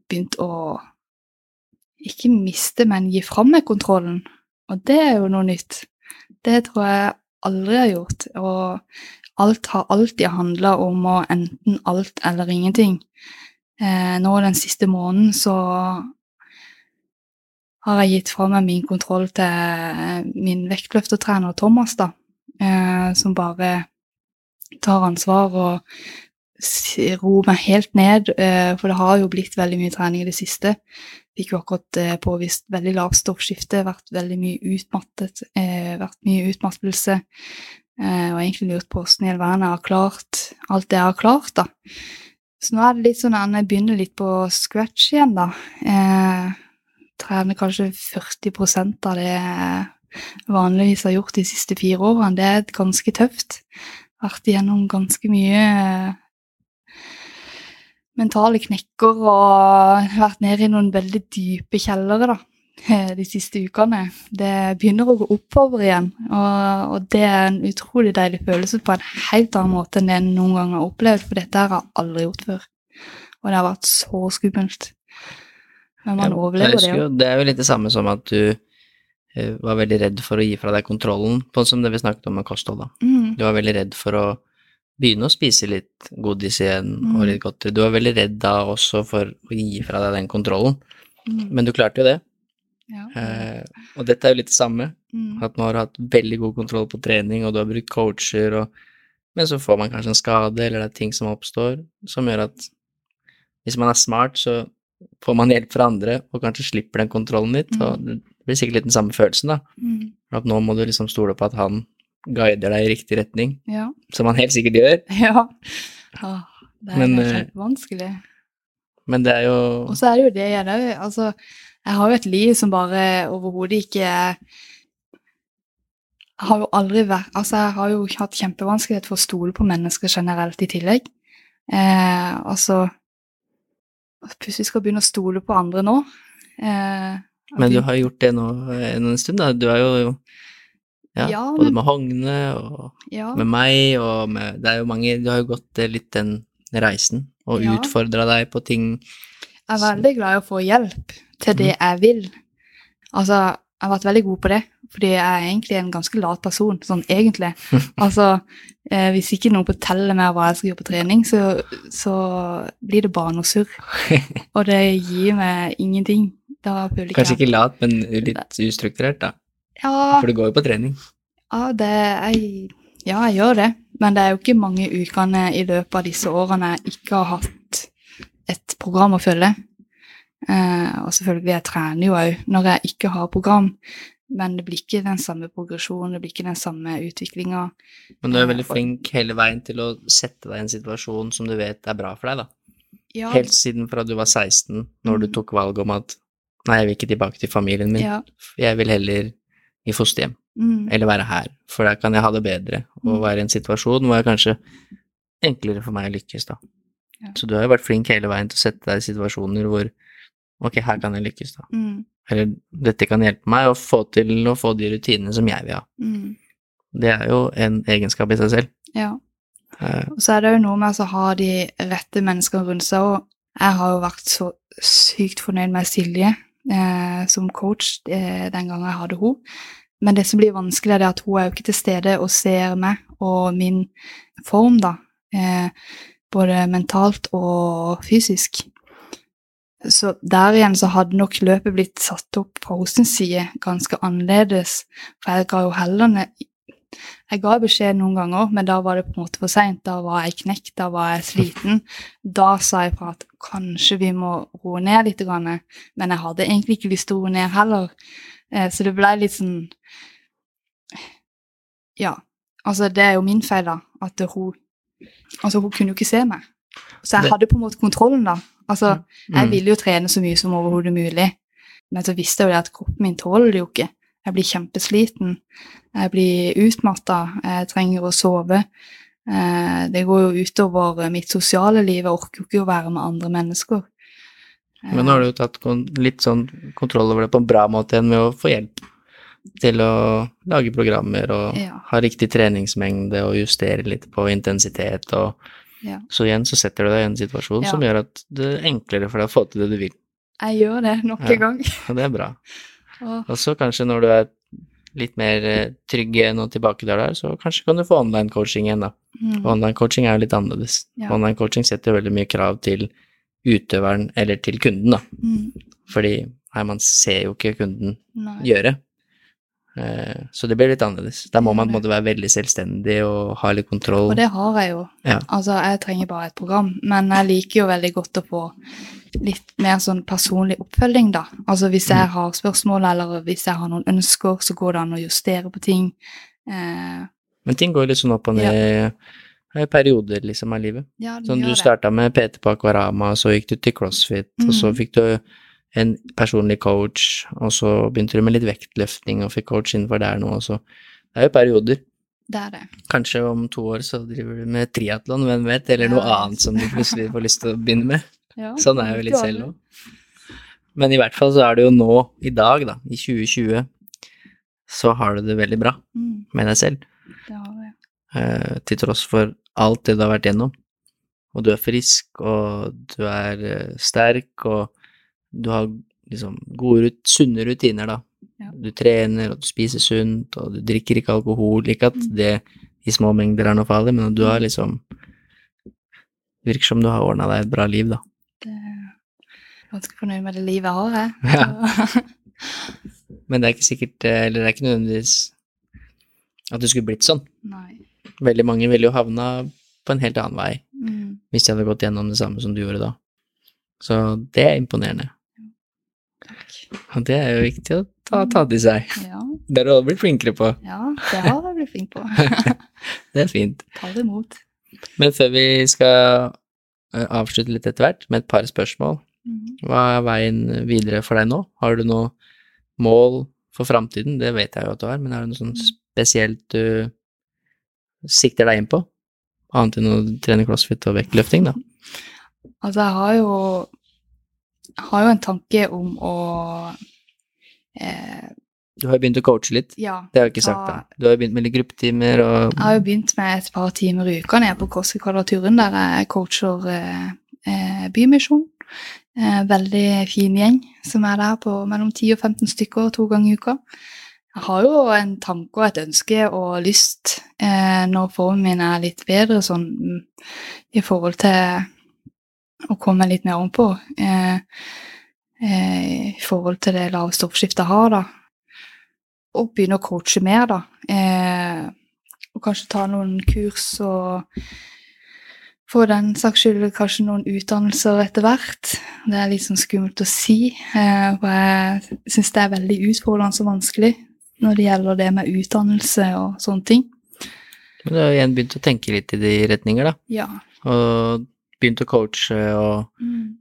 begynt å ikke miste, men gi fra meg kontrollen. Og det er jo noe nytt. Det tror jeg aldri har gjort. Og alt har alltid handla om å enten alt eller ingenting. Eh, nå den siste måneden så har jeg gitt fra meg min kontroll til eh, min vektløftertrener Thomas, da. Eh, som bare tar ansvar og roer meg helt ned. Eh, for det har jo blitt veldig mye trening i det siste. Fikk jo akkurat eh, påvist veldig lavt stoffskifte, vært veldig mye utmattet, eh, vært mye utmattelse. Eh, og egentlig lurt på hvordan i all verden jeg har klart alt det jeg har klart, da. Så nå er det litt sånn at jeg begynner litt på scratch igjen, da. Eh, trener kanskje 40% av det jeg vanligvis har gjort de siste fire årene. Det er ganske tøft. Vært igjennom ganske mye mentale knekker og vært nede i noen veldig dype kjellere, da. eh, De siste ukene. Det begynner å gå oppover igjen, og, og det er en utrolig deilig følelse på en helt annen måte enn det jeg noen gang har opplevd, for dette har jeg aldri gjort før. Og det har vært så skummelt. Men man Ja, overlever det jo. jo, det er jo litt det samme som at du uh, var veldig redd for å gi fra deg kontrollen, på som det vi snakket om med kosthold. da. Mm, Du var veldig redd for å begynne å spise litt godis igjen og Mm. litt godteri. Du var veldig redd da også for å gi fra deg den kontrollen, mm, men du klarte jo det. ja. Eh, og dette er jo litt det samme, Mm, at nå har du hatt veldig god kontroll på trening, og du har brukt coacher, og, men så får man kanskje en skade, eller det er ting som oppstår, som gjør at hvis man er smart, så får man hjelp fra andre, og kanskje slipper den kontrollen litt, og det blir sikkert litt den samme følelsen, da. mm, At nå må du liksom stole på at han guider deg i riktig retning, ja. som han helt sikkert gjør, Ja. Ah, det er Men, eh, kjempevanskelig. men det er jo Og så er det jo det jeg òg. Altså, jeg har jo et liv som bare overhodet ikke Jeg har jo aldri vært Altså, jeg har jo hatt kjempevanskelighet for å stole på mennesker generelt i tillegg. Eh, altså Plutselig skal jeg begynne å stole på andre nå. Eh, Men du har gjort det nå en stund, da. Du er jo ja, Ja, både med Hogne og ja, med meg, og med Det er jo mange Du har jo gått eh, litt den reisen, og Ja. utfordra deg på ting jeg er veldig glad i å få hjelp til det Mm. jeg vil. Altså, jeg har vært veldig god på det, fordi jeg er egentlig en ganske lat person, sånn egentlig. Altså, eh, hvis ikke noen forteller meg hva jeg skal gjøre på trening, så, så blir det bare noe surr. Og det gir meg ingenting. Da føler Kanskje ikke lat, men litt ustrukturert, da. Ja, For du går jo på trening. ja, det, jeg, ja, jeg gjør det. Men det er jo ikke mange ukene i løpet av disse årene jeg ikke har hatt et program å følge. Eh, og selvfølgelig, jeg trener jo òg når jeg ikke har program. Men det blir ikke den samme progresjonen, det blir ikke den samme utviklinga. Men du er Eh, veldig flink hele veien til å sette deg i en situasjon som du vet er bra for deg, da. Ja, Helt siden fra du var 16, når du Mm. tok valget om at nei, jeg vil ikke tilbake til familien min, ja, jeg vil heller i fosterhjem, mm, eller være her, for der kan jeg ha det bedre, og Mm. være i en situasjon hvor det er kanskje enklere for meg å lykkes, da. Ja. Så du har jo vært flink hele veien til å sette deg i situasjoner hvor ok, her kan jeg lykkes, da. mm, eller dette kan hjelpe meg å få til å få de rutinene som jeg vil ha. Mm. Det er jo en egenskap i seg selv. Ja. Eh, Og så er det jo noe med å ha de rette menneskene rundt seg, og jeg har jo vært så sykt fornøyd med Silje eh, som coach eh, den gangen jeg hadde henne. Men det som blir vanskelig, er at hun er jo ikke til stede og ser meg og min form, da. Eh, både mentalt og fysisk. Så der igjen så hadde nok løpet blitt satt opp fra hennes side ganske annerledes. For jeg ga jo heller Jeg ga beskjed noen ganger, men da var det på en måte for seint. Da var jeg knekt, da var jeg sliten. Da sa jeg fra at kanskje vi må roe ned litt, men jeg hadde egentlig ikke lyst til å roe ned heller. Eh, Så det ble litt sånn Ja. Altså, det er jo min feil, da. At hun Altså, hun kunne jo ikke se meg. Så jeg hadde på en måte kontrollen, da. Altså, jeg mm. ville jo trene så mye som overhodet mulig, men så visste jeg jo det at kroppen min tåler det jo ikke. Jeg blir kjempesliten, jeg blir utmatta, jeg trenger å sove. Eh, Det går jo utover mitt sosiale liv, jeg orker jo ikke å være med andre mennesker. Men nå har du jo tatt litt sånn kontroll over det på en bra måte igjen med å få hjelp til å lage programmer og Ja. ha riktig treningsmengde og justere litt på intensitet og Ja. Så igjen så setter du deg i en situasjon Ja. som gjør at det er enklere for deg å få til det du vil, Jeg gjør det nok en gang. og det er bra. Og så kanskje når du er litt mer trygge trygg å tilbake der du er, så kanskje kan du få online-coaching igjen, da. mm, Online-coaching er jo litt annerledes. Ja. Online-coaching setter veldig mye krav til utøveren eller til kunden, da. mm, Fordi nei, man ser jo ikke kunden nei. gjøre. Eh, Så det blir litt annerledes. Da må man på en måte være veldig selvstendig og ha litt kontroll. Og det har jeg jo. Ja. Altså, jeg trenger bare et program, men jeg liker jo veldig godt å få litt mer sånn personlig oppfølging, da. Altså hvis jeg Mm. har spørsmål, eller hvis jeg har noen ønsker, så går det an å justere på ting. Eh, Men ting går litt sånn opp og ned i perioder liksom av livet. ja, Sånn du starta med PT på Akvarama, så gikk du til CrossFit, og så Mhm. fikk du en personlig coach, og så begynte du med litt vektløfting og fikk coach innenfor der nå, og så Det er jo perioder. Det er det. Kanskje om to år så driver du med triatlon, hvem vet, eller noe Ja. annet som du plutselig får lyst til å begynne med. Ja, Sånn er jeg jo litt selv nå. Men i hvert fall så er det jo nå, i dag, da, i 2020, så har du det veldig bra Mm, med deg selv. det har jeg. eh, til tross for alt det du har vært gjennom. Og du er frisk, og du er eh, sterk, og du har liksom gode, sunne rutiner, da. Ja. Du trener, og du spiser sunt, og du drikker ikke alkohol. Ikke at Mm. det i små mengder er noe farlig, men du har liksom Det virker som du har ordna deg et bra liv, da. Det er ganske fornøyd med det livet jeg har, jeg. Ja. Men det er ikke sikkert eh, Eller det er ikke nødvendigvis at det skulle blitt sånn. Nei. Veldig mange ville jo havna på en helt annen vei. Mm, hvis de hadde gått gjennom det samme som du gjorde da. Så det er imponerende. Og det er jo viktig å ta, ta til seg. Ja, Det har du blitt flinkere på. ja, det har jeg blitt flink på. Det er fint. Ta det imot. Men før vi skal eh, avslutte litt etter hvert med et par spørsmål, Mm. hva er veien videre for deg nå? Har du noe mål for framtiden? Det vet jeg jo at du har, men er det noe sånn spesielt du sikter deg inn på? Annet enn å trene crossfit og vektløfting, da? Altså, jeg har jo, har jo en tanke om å eh, Du har jo begynt å coache litt. Ja. Det har jeg ikke sagt, da. Du har jo begynt med litt gruppetimer og Jeg har jo begynt med et par timer i uka nede på CrossFit-kvadraturen, der jeg coacher eh, eh, Bymisjon. Eh, veldig fin gjeng som er der på mellom 10 og 15 stykker to ganger i uka. Jeg har jo en tanke og et ønske og lyst eh, når formen min er litt bedre sånn mm, i forhold til å komme litt mer om på. Eh, eh, I forhold til det lave stoffskiftet har, da. Og begynne å coache mer, da. Eh, og kanskje ta noen kurs og for den saks skyld kanskje noen utdannelser etter hvert. Det er litt sånn skummelt å si, eh, for jeg syns det er veldig utfordrende og vanskelig når det gjelder det med utdannelse og sånne ting. Men du har igjen begynt å tenke litt i de retninger, da. Ja. Og begynt å coache, og Mm.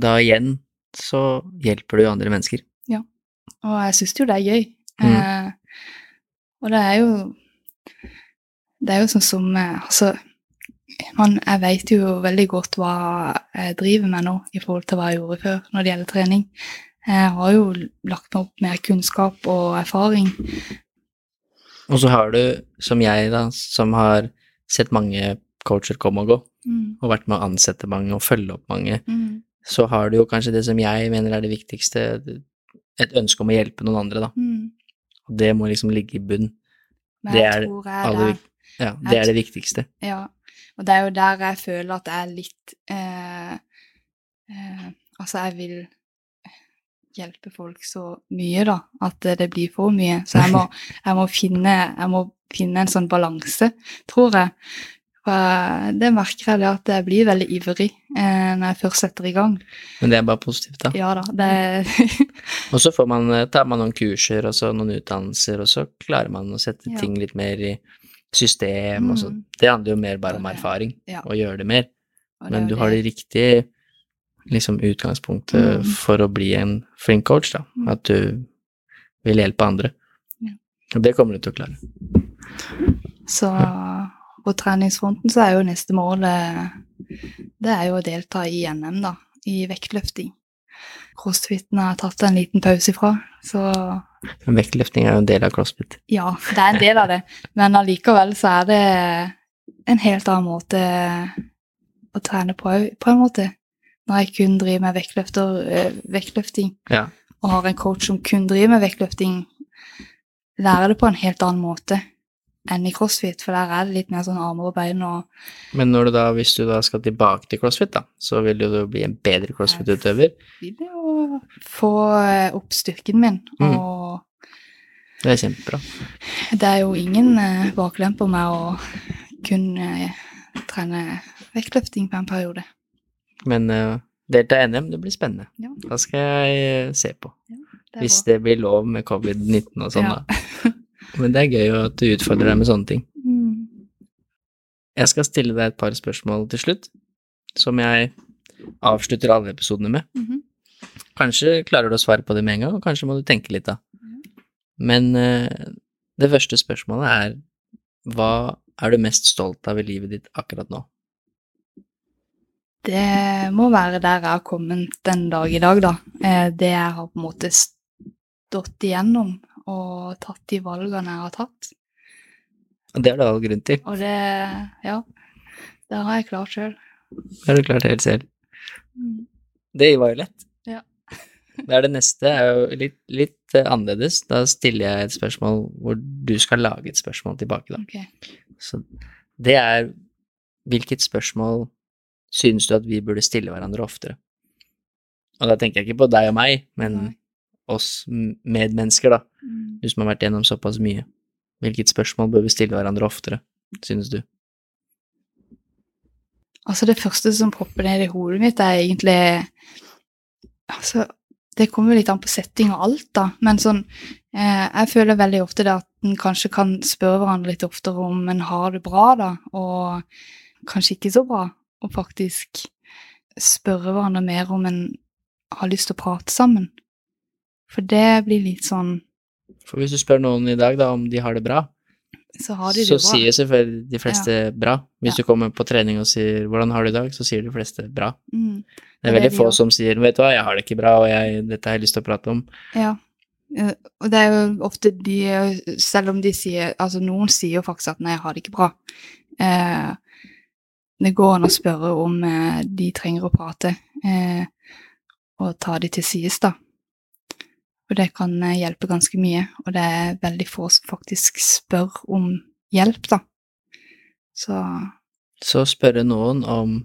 da igjen så hjelper du andre mennesker. Ja, Og jeg syns jo det er gøy. Mm. Eh, og det er jo Det er jo sånn som eh, Altså, man, jeg vet jo veldig godt hva jeg driver med nå i forhold til hva jeg gjorde før når det gjelder trening. Jeg har jo lagt meg opp mer kunnskap og erfaring. Og så har du, som jeg, da, som har sett mange coacher komme og gå, Mm. og vært med å ansette mange og følge opp mange, Mm. så har du jo kanskje det som jeg mener er det viktigste, et ønske om å hjelpe noen andre, da. Mm. Og det må liksom ligge i bunn. Det er aller Ja, det er det viktigste. Ja, og det er jo der jeg føler at jeg er litt eh, eh, Altså, jeg vil hjelpe folk så mye, da, at det blir for mye. Så jeg må, jeg må, finne, jeg må finne en sånn balanse, tror jeg. For det merker jeg det at jeg blir veldig ivrig eh, når jeg først setter i gang. Men det er bare positivt, da. Ja da, det Og så får man, eh, tar man noen kurser og så noen utdannelser, og så klarer man å sette Ja. ting litt mer i system. Mm. Det handler jo mer bare om erfaring, ja. og gjøre det mer. det Men du har det riktige liksom, utgangspunktet Mm. for å bli en flink coach, da. Mm. At du vil hjelpe andre. Ja. Og det kommer du til å klare. Så på treningsfronten så er jo neste mål eh, Det er jo å delta i NM, da. I vektløfting. Crossfiten har jeg tatt en liten pause ifra, så Men vektløfting er jo en del av crossfit. ja, det er en del av det. Men allikevel så er det en helt annen måte å trene på òg, på en måte. Når jeg kun driver med eh, vektløfting, Ja. og har en coach som kun driver med vektløfting, lærer det på en helt annen måte enn i crossfit, for der er det litt mer sånn armer og bein og Men du da, hvis du da skal tilbake til crossfit, da, så vil du bli en bedre crossfit-utøver. vil jo få eh, opp styrken min, Mm. og Det er kjempebra. det er jo ingen eh, baklemper med å kun eh, trene vektløfting på en periode. Men uh, delta NM, det blir spennende. Ja. Da skal jeg eh, se på. Det er Hvis bra. det blir lov med covid-19 og sånn, Ja. da. Men det er gøy at du utfordrer deg med sånne ting. Mm. Jeg skal stille deg et par spørsmål til slutt, som jeg avslutter alle episodene med. Mhm. Kanskje klarer du å svare på det med en gang, og kanskje må du tenke litt, da. Men eh, det første spørsmålet er hva er du mest stolt av i livet ditt akkurat nå? Det må være der jeg har kommet den dag i dag, da. Eh, Det jeg har på en måte stått igjennom og tatt de valgene jeg har tatt. Og det er det all grunn til. Og det Ja. Det har jeg klart sjøl. Det har du klart helt selv. Mm. Det var jo lett. Ja. det er det neste er jo litt, litt annerledes. Da stiller jeg et spørsmål hvor du skal lage et spørsmål tilbake, da. Ok. Så det er hvilket spørsmål synes du at vi burde stille hverandre oftere? Og da tenker jeg ikke på deg og meg, men Nei. Oss medmennesker, da. Mm. Du som har vært gjennom såpass mye. Hvilket spørsmål bør vi stille hverandre oftere, synes du? Altså, det første som popper ned i hodet mitt, er egentlig Altså, det kommer litt an på setting og alt, da, men sånn eh, Jeg føler veldig ofte det at en kanskje kan spørre hverandre litt oftere om en har det bra, da, og kanskje ikke så bra, og faktisk spørre hverandre mer om en har lyst til å prate sammen. For det blir litt sånn For hvis du spør noen i dag da om de har det bra, Så har de det så sier selvfølgelig de fleste bra. Hvis Ja. du kommer på trening og sier 'hvordan har du i dag', så sier de fleste bra. Mm. Det er det veldig de få jo. som sier 'vet du hva, jeg har det ikke bra, og jeg, dette har jeg lyst til å prate om'. Ja. Og det er jo ofte de Selv om de sier Altså, noen sier jo faktisk at 'nei, jeg har det ikke bra'. Eh, det går an å spørre om eh, de trenger å prate, eh, og ta de til sides, da. Og det kan eh, hjelpe ganske mye, og det er veldig få som faktisk spør om hjelp, da. Så Så spørre noen om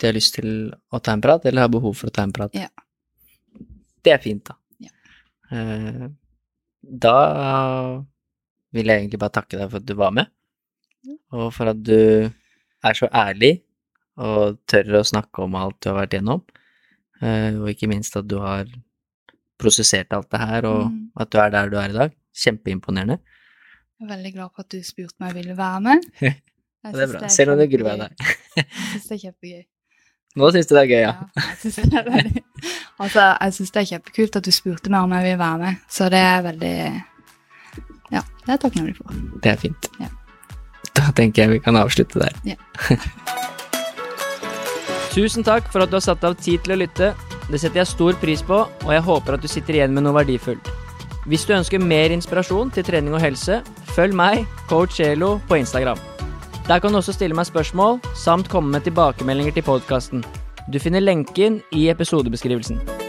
de har lyst til å ta en prat, eller har behov for å ta en prat. Ja. Det er fint, da. Ja. Eh, da vil jeg egentlig bare takke deg for at du var med, og for at du er så ærlig og tør å snakke om alt du har vært gjennom, eh, og ikke minst at du har prosessert alt det her, og Mm. at du er der du er i dag. Kjempeimponerende. jeg er veldig glad for at du spurte meg om jeg ville være med. Det er bra, selv om du gruer deg. Jeg syns det er kjempegøy. Nå syns du det er gøy, ja? Ja, jeg synes det veldig Altså, det er kjempekult at du spurte meg om jeg vil være med, så det er veldig Ja, det er takknemlig for. Det er fint. Ja. Da tenker jeg vi kan avslutte der. Ja. Tusen takk for at du har satt av tid til å lytte. Det setter jeg stor pris på, og jeg håper at du sitter igjen med noe verdifullt. Hvis du ønsker mer inspirasjon til trening og helse, følg meg, coach Elo, på Instagram. Der kan du også stille meg spørsmål, samt komme med tilbakemeldinger til podkasten. Du finner lenken i episodebeskrivelsen.